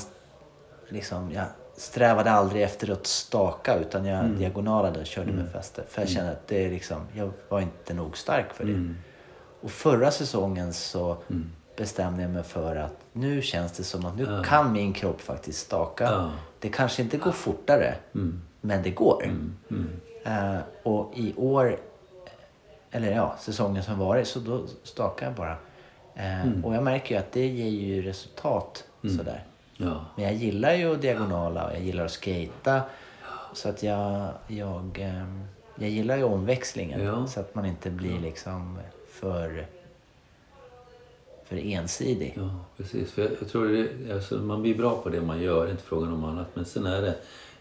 Liksom, jag strävade aldrig efter att staka utan jag Mm. diagonalade och körde med fäste. För jag kände att det är liksom, jag var inte nog stark för det. Mm. Och förra säsongen så bestämde jag mig för att nu känns det som att nu Ja. kan min kropp faktiskt staka. Ja. Det kanske inte går fortare, Mm. men det går. Mm. Eh, och i år, eller ja, säsongen som varit, så då stakar jag bara. Eh, Mm. Och jag märker ju att det ger ju resultat sådär. Ja. Men jag gillar ju att diagonala och jag gillar att skata. Så att jag, jag, ehm, jag gillar ju omväxlingen. Ja. Så att man inte blir liksom för, för ensidig. Ja, precis. För jag, jag tror det, alltså, man blir bra på det man gör, det är inte frågan om annat. Men sen är det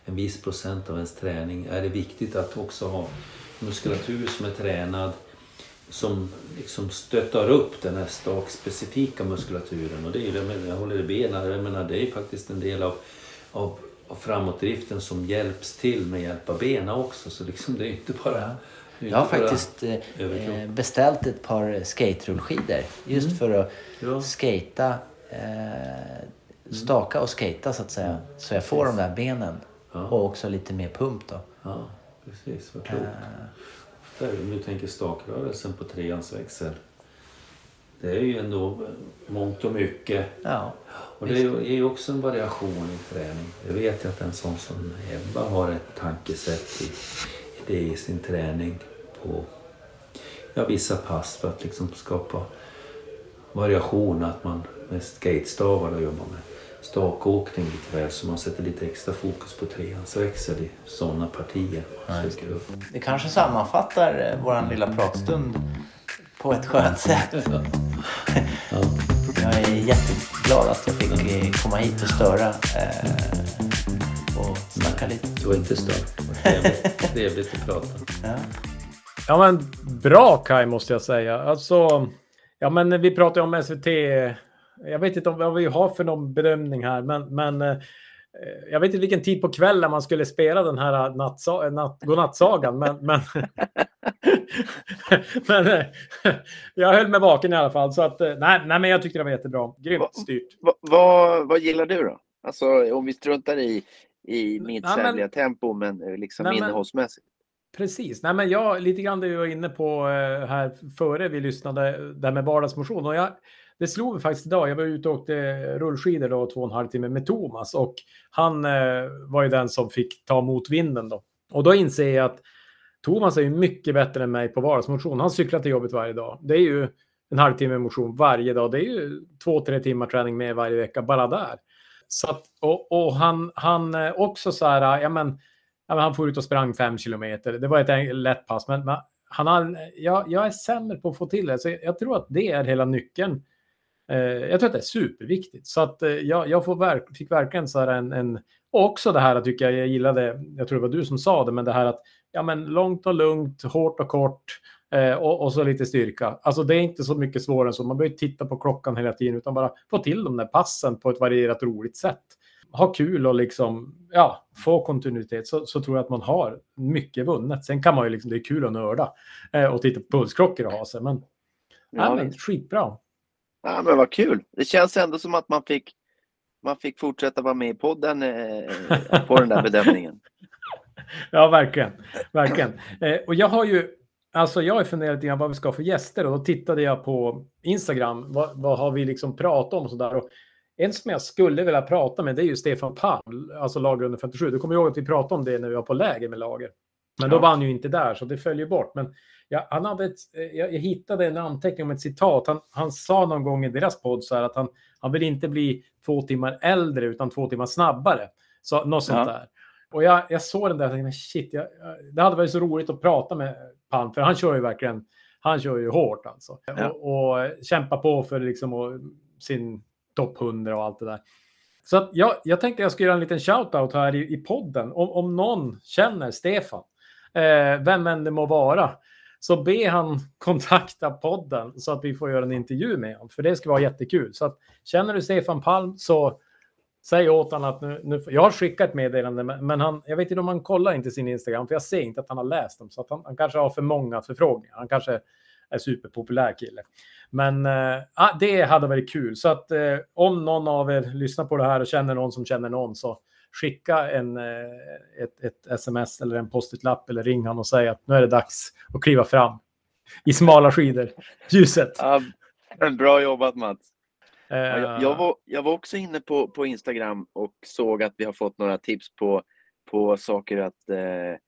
en viss procent av ens träning. Är det viktigt att också ha muskulatur som är tränad som liksom stöttar upp den här stakspecifika muskulaturen. Och det är ju det jag håller i benen, jag menar det är ju faktiskt en del av, av, av framåtdriften som hjälps till med hjälp av benen också. Så liksom det är inte bara... Jag har faktiskt eh, eh, beställt ett par skate-rullskidor. Just för att Mm. Ja. skata, eh, staka och skata så att säga. Så jag får de där benen. Ja. Och också lite mer pump då. Ja, precis. Vad klokt. Där, om du tänker stakrörelsen på treans växel. Det är ju ändå mångt och mycket. Ja, Och det är ju- också en variation i träning. Jag vet ju att en sån som Ebba har ett tankesätt i det i sin träning på ja, vissa pass för att liksom skapa variation. Att man med skatestavar och jobbar med stakåkning lite väl så man sätter lite extra fokus på treans växel i sådana partier. Det kanske sammanfattar eh, våran lilla pratstund på ett skönt sätt. Ja. Jag är jätteglad att jag fick eh, komma hit och störa eh, snacka lite. Du var inte stört. Det Trevligt, trevligt att prata. Ja. Ja, men bra Kai måste jag säga. Alltså, ja, men vi pratar ju om SVT. Jag vet inte om vad vi har för någon bedömning här, men, men eh, jag vet inte vilken tid på kvällen man skulle spela den här nattsa- natt, godnattsagan, men, men, men eh, jag höll mig vaken i alla fall. Så att, eh, nej, nej, men jag tyckte det var jättebra. Grymt styrt. Va, vad, vad gillar du då? Alltså om vi struntar i, i mitt Ja, men- tempo, men eh, liksom Nej, innehållsmässigt. Precis. Nej, men jag, lite grann det vi var inne på eh, här före vi lyssnade, där med vardagsmotion. Och jag, det slog mig faktiskt idag. Jag var ute och åkte rullskidor då, två och en halv timme med Thomas. Och han eh, var ju den som fick ta motvinden då. Och då inser jag att Thomas är ju mycket bättre än mig på vardagsmotion. Han cyklar till jobbet varje dag. Det är ju en halvtimme motion varje dag. Det är ju två, tre timmar träning med varje vecka bara där. Så att, och, och han, han eh, också så här, ja men, ja, men han får ut och sprang fem kilometer. Det var ett lätt pass, men, men han har, jag, jag är sämre på att få till det. Så jag tror att det är hela nyckeln. Eh, jag tror att det är superviktigt. Så att eh, jag, jag får verk, fick verkligen så här en, en... Också det här tycker jag, jag gillade, jag tror det var du som sa det, men det här att ja, men långt och lugnt, hårt och kort. Eh, och, och, så lite styrka. Alltså det är inte så mycket svårare än så. Man behöver titta på klockan hela tiden utan bara få till de där passen på ett varierat roligt sätt. Ha kul och liksom, ja, få kontinuitet så, så tror jag att man har mycket vunnet. Sen kan man ju liksom, det är kul att nörda eh, och titta på pulsklockor och ha sig. Men, ja, men skitbra. Ja, men vad kul. Det känns ändå som att man fick, man fick fortsätta vara med i podden eh, på den där bedömningen. ja, verkligen. verkligen. Eh, och jag har ju Alltså jag funderat lite grann vad vi ska ha för gäster och då tittade jag på Instagram. Vad, vad har vi liksom pratat om och sådär. Och en som jag skulle vilja prata med det är ju Stefan Palm, alltså lager under 57. Du kommer ihåg att vi pratade om det när vi var på läger med lager. Men då var han ju inte där så det följer bort. Men ja, han hade ett, jag, jag, hittade en anteckning om ett citat. Han, han sa någon gång i deras podd så här att han, han vill inte bli två timmar äldre utan två timmar snabbare. Så, något sånt ja. där. Och jag, jag såg den där och tänkte, shit, jag, det hade varit så roligt att prata med Palm, för han kör ju verkligen, han kör ju hårt alltså. Ja. Och, och kämpar på för liksom och, sin topp 100 och allt det där. Så att jag, jag tänkte jag skulle göra en liten shout-out här i, i podden. Om, om någon känner Stefan, eh, vem än det må vara, så be han kontakta podden så att vi får göra en intervju med honom. För det ska vara jättekul. Så att, känner du Stefan Palm så säg åt honom att nu, nu, jag har skickat ett meddelande, men han, jag vet inte om han kollar inte sin Instagram, för jag ser inte att han har läst dem, så att han, han kanske har för många förfrågningar. Han kanske är superpopulär kille. Men äh, det hade varit kul. Så att äh, om någon av er lyssnar på det här och känner någon som känner någon så skicka en, äh, ett, ett sms eller en post-it-lapp eller ring han och säg att nu är det dags att kliva fram i smala skidor, ljuset. Ja, bra jobbat Mats. Jag, jag, var, jag var också inne på, på Instagram och såg att vi har fått några tips på, på saker att eh,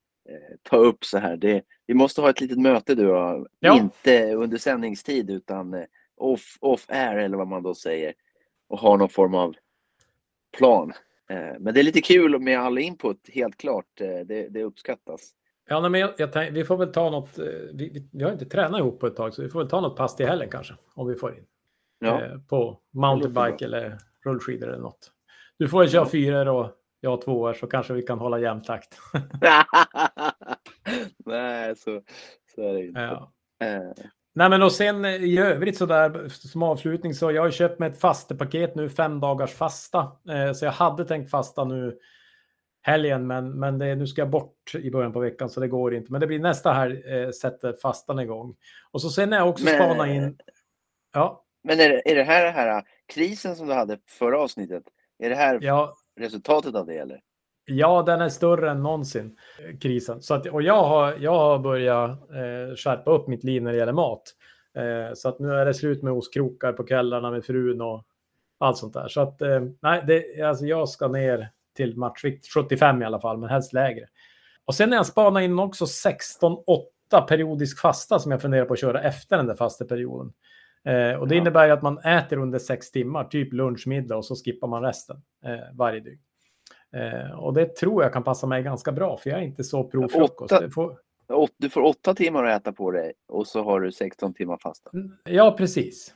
ta upp så här. Det, vi måste ha ett litet möte du och ja. inte under sändningstid utan off, off air eller vad man då säger och ha någon form av plan. Men det är lite kul med all input, helt klart. Det, det uppskattas. Ja, men jag, jag, vi får väl ta något. Vi, vi, har inte tränat ihop på ett tag, så vi får väl ta något pass till helgen kanske, om vi får in ja. eh, på mountainbike eller rullskidor eller något. Du får köra ja. fyror och jag tvåor så kanske vi kan hålla jämn takt. Nej, så, så är det inte. Ja. Äh. Nej, men och sen i övrigt så där som avslutning så jag har köpt mig ett fastepaket nu, fem dagars fasta. Eh, så jag hade tänkt fasta nu helgen, men, men det, nu ska jag bort i början på veckan så det går inte. Men det blir nästa här eh, sätter fastan igång. Och så sen är jag också men... spana in. Ja. Men är är det här den här krisen som du hade förra avsnittet? Är det här ja. resultatet av det eller? Ja, den är större än någonsin, krisen. Så att, och jag har, jag har börjat eh, skärpa upp mitt liv när det gäller mat. Eh, så att nu är det slut med ostkrokar på kvällarna med frun och allt sånt där. Så att eh, nej, det, alltså jag ska ner till matchvikt 75 i alla fall, men helst lägre. Och sen är jag spanat in också 16-8 periodisk fasta som jag funderar på att köra efter den där fasta perioden. Eh, och det ja. innebär ju att man äter under sex timmar, typ lunch, middag och så skippar man resten eh, varje dygn. Eh, och det tror jag kan passa mig ganska bra, för jag är inte så pro frukost. Får... Du får åtta timmar att äta på dig och så har du 16 timmar fasta. Mm, ja, precis.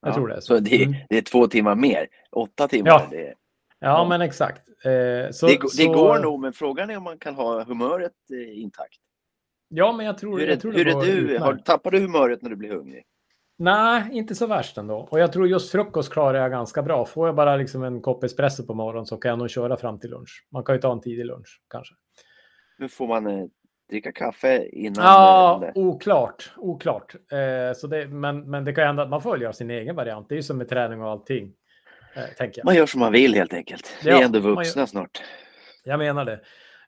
Jag ja, tror det. Så, så det, är, mm. det, är två timmar mer. Åtta timmar. Ja, det är... ja, men exakt. Eh, så, det, det så... går nog, men frågan är om man kan ha humöret eh, intakt. Ja, men jag tror, hur är, jag tror hur är du? Har, tappar du humöret när du blir hungrig? Nej, inte så värst ändå. Och jag tror just frukost klarar jag ganska bra. Får jag bara liksom en kopp espresso på morgonen så kan jag nog köra fram till lunch. Man kan ju ta en tidig lunch kanske. Men får man eh, dricka kaffe innan? Ja, eller? oklart. Oklart. Eh, så det, men, men det kan hända att man får göra sin egen variant. Det är ju som med träning och allting. Eh, tänker jag. Man gör som man vill helt enkelt. Vi ja, är ändå vuxna gör... snart. Jag menar det.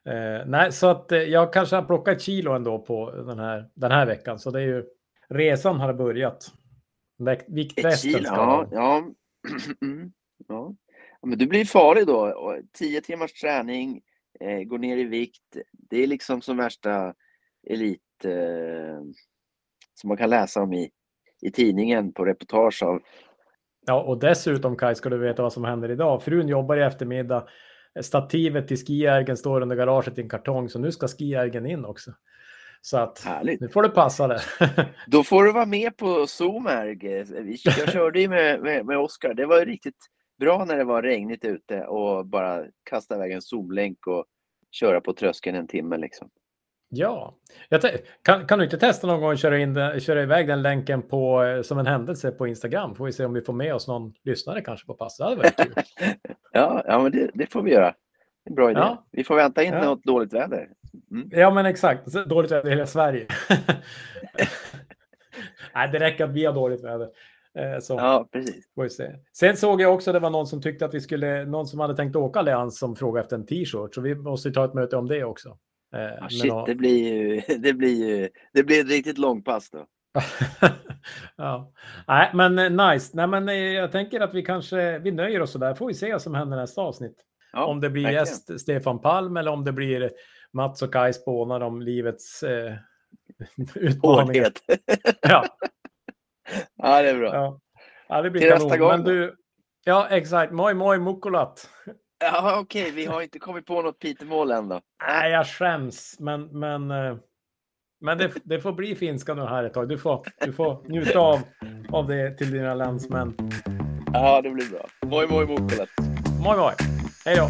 Eh, nej, så att eh, jag kanske har plockat ett kilo ändå på den här, den här veckan. Så det är ju resan har börjat. Viktvästen ska ja, ja. Mm, ja. Men du blir farlig då. Tio timmars träning, eh, går ner i vikt. Det är liksom som värsta elit eh, som man kan läsa om i, i tidningen på reportage av. Ja, och dessutom Kaj ska du veta vad som händer idag. Frun jobbar i eftermiddag. Stativet till skiärgen står under garaget i en kartong, så nu ska skiärgen in också. Så att Härligt. nu får det passa det. Då får du vara med på Zoom här. Jag körde ju med, med, med Oskar. Det var ju riktigt bra när det var regnigt ute och bara kasta iväg en Zoom-länk och köra på tröskeln en timme liksom. ja, kan, kan du inte testa någon gång att köra, in den, köra iväg den länken på, eh, som en händelse på Instagram? Får vi se om vi får med oss någon lyssnare kanske på pass. Det hade varit kul. Ja, ja men det, det får vi göra. Bra idé. Ja. Vi får vänta in Ja. något dåligt väder. Mm. Ja, men exakt. Dåligt väder i hela Sverige. Nej, det räcker att vi har dåligt väder. Eh, Så Ja, precis. Sen såg jag också det var någon som tyckte att vi skulle, någon som hade tänkt åka Allians som frågade efter en t-shirt. Så vi måste ta ett möte om det också. Eh, med shit, nå- det blir ju det blir ju det blir ett riktigt långpass då. ja. Nej, men eh, nice. Nej, men jag tänker att vi kanske vi nöjer oss så där. Får vi se vad som händer nästa avsnitt. Ja, om det blir verkligen. gäst Stefan Palm eller om det blir Mats och Kaj spånar om livets eh, utmaningar. Ja, ja, det är bra. ja. ja, det blir Till nästa kanon. gång Men du, ja, exakt. Moi, moi, mukulat. Ja, okej, vi har inte kommit på något Pitemål än. Nej, jag skäms, men, men, eh, men det, det får bli finska nu här ett tag. Du får, du får njuta av, av det till dina landsmän. Ja, det blir bra. Moi, moi, mukulat. Moi, moi. Hej då.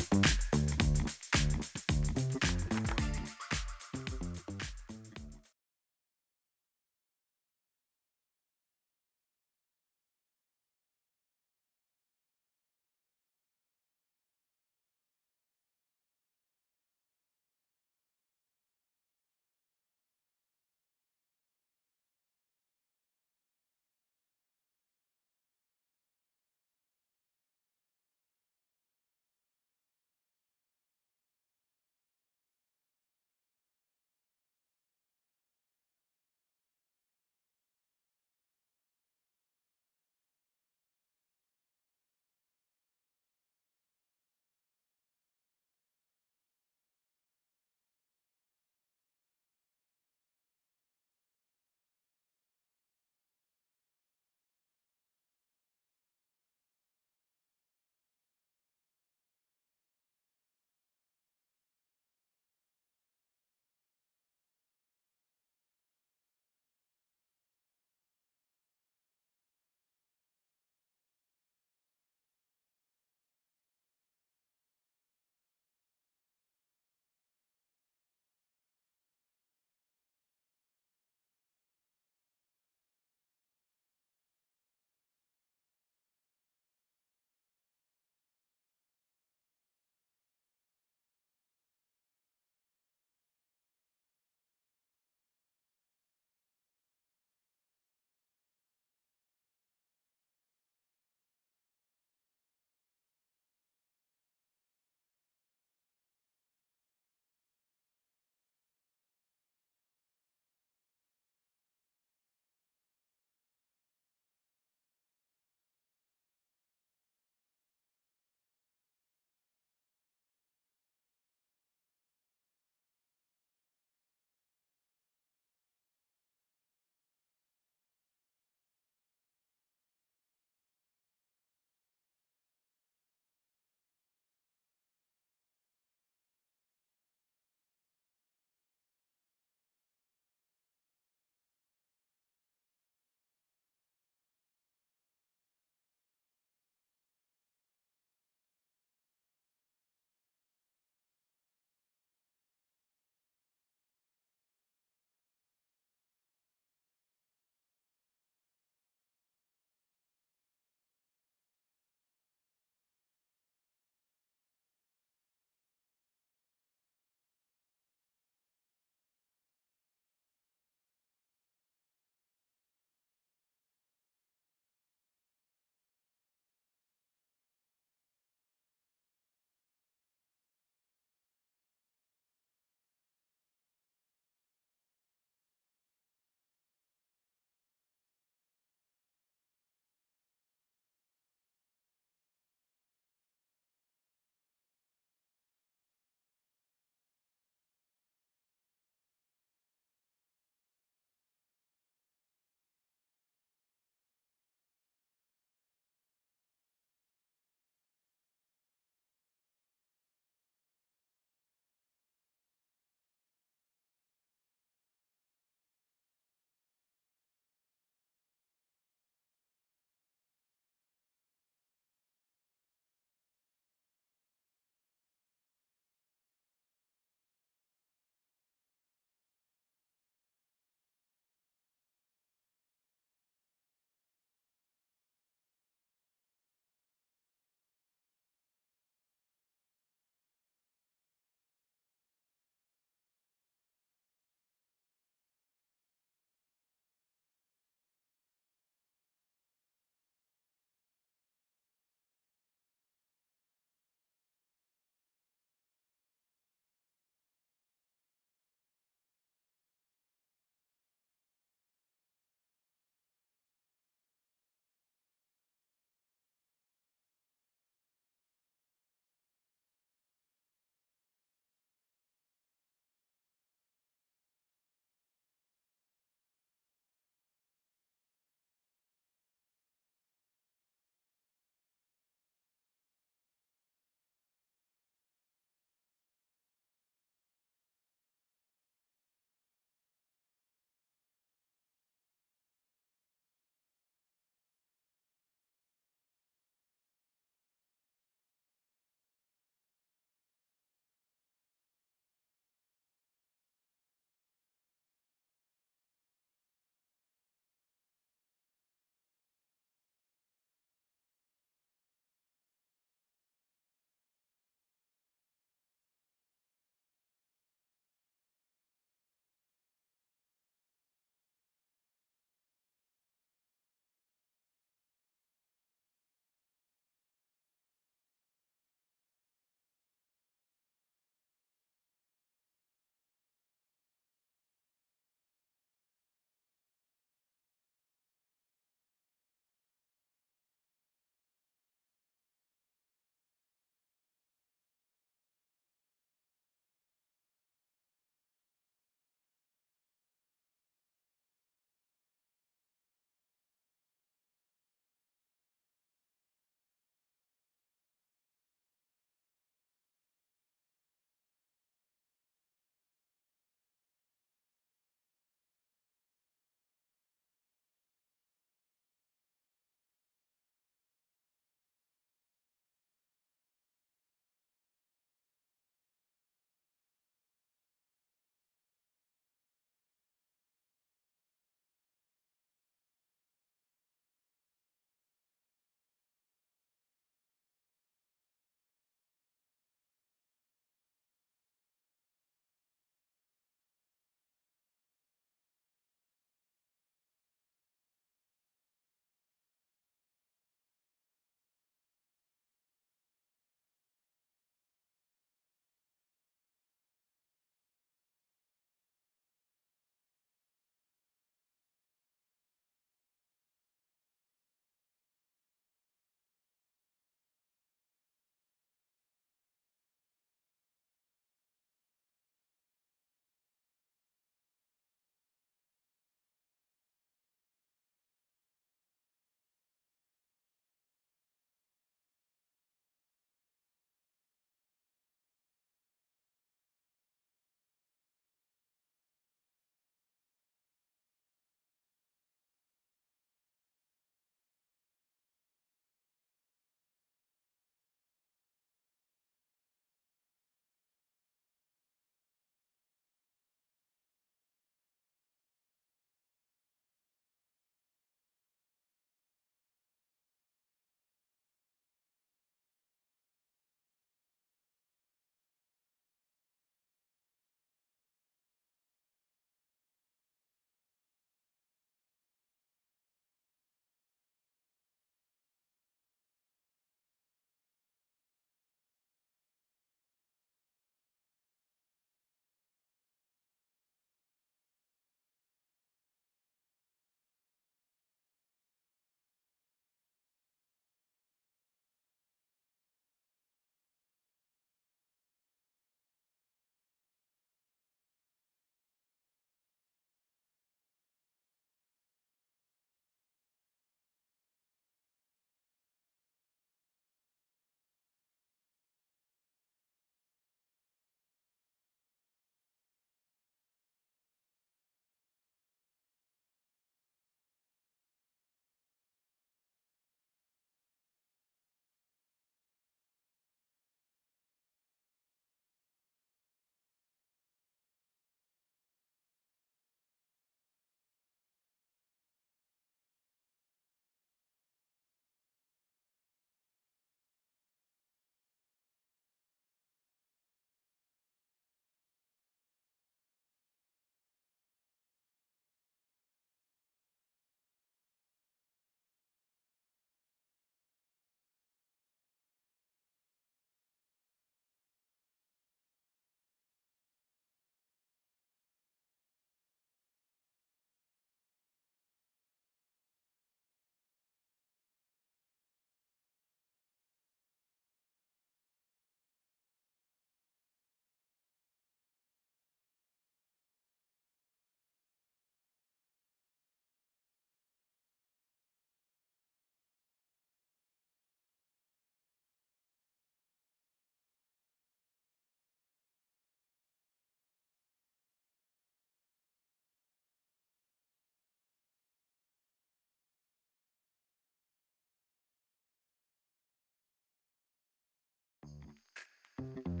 Thank you.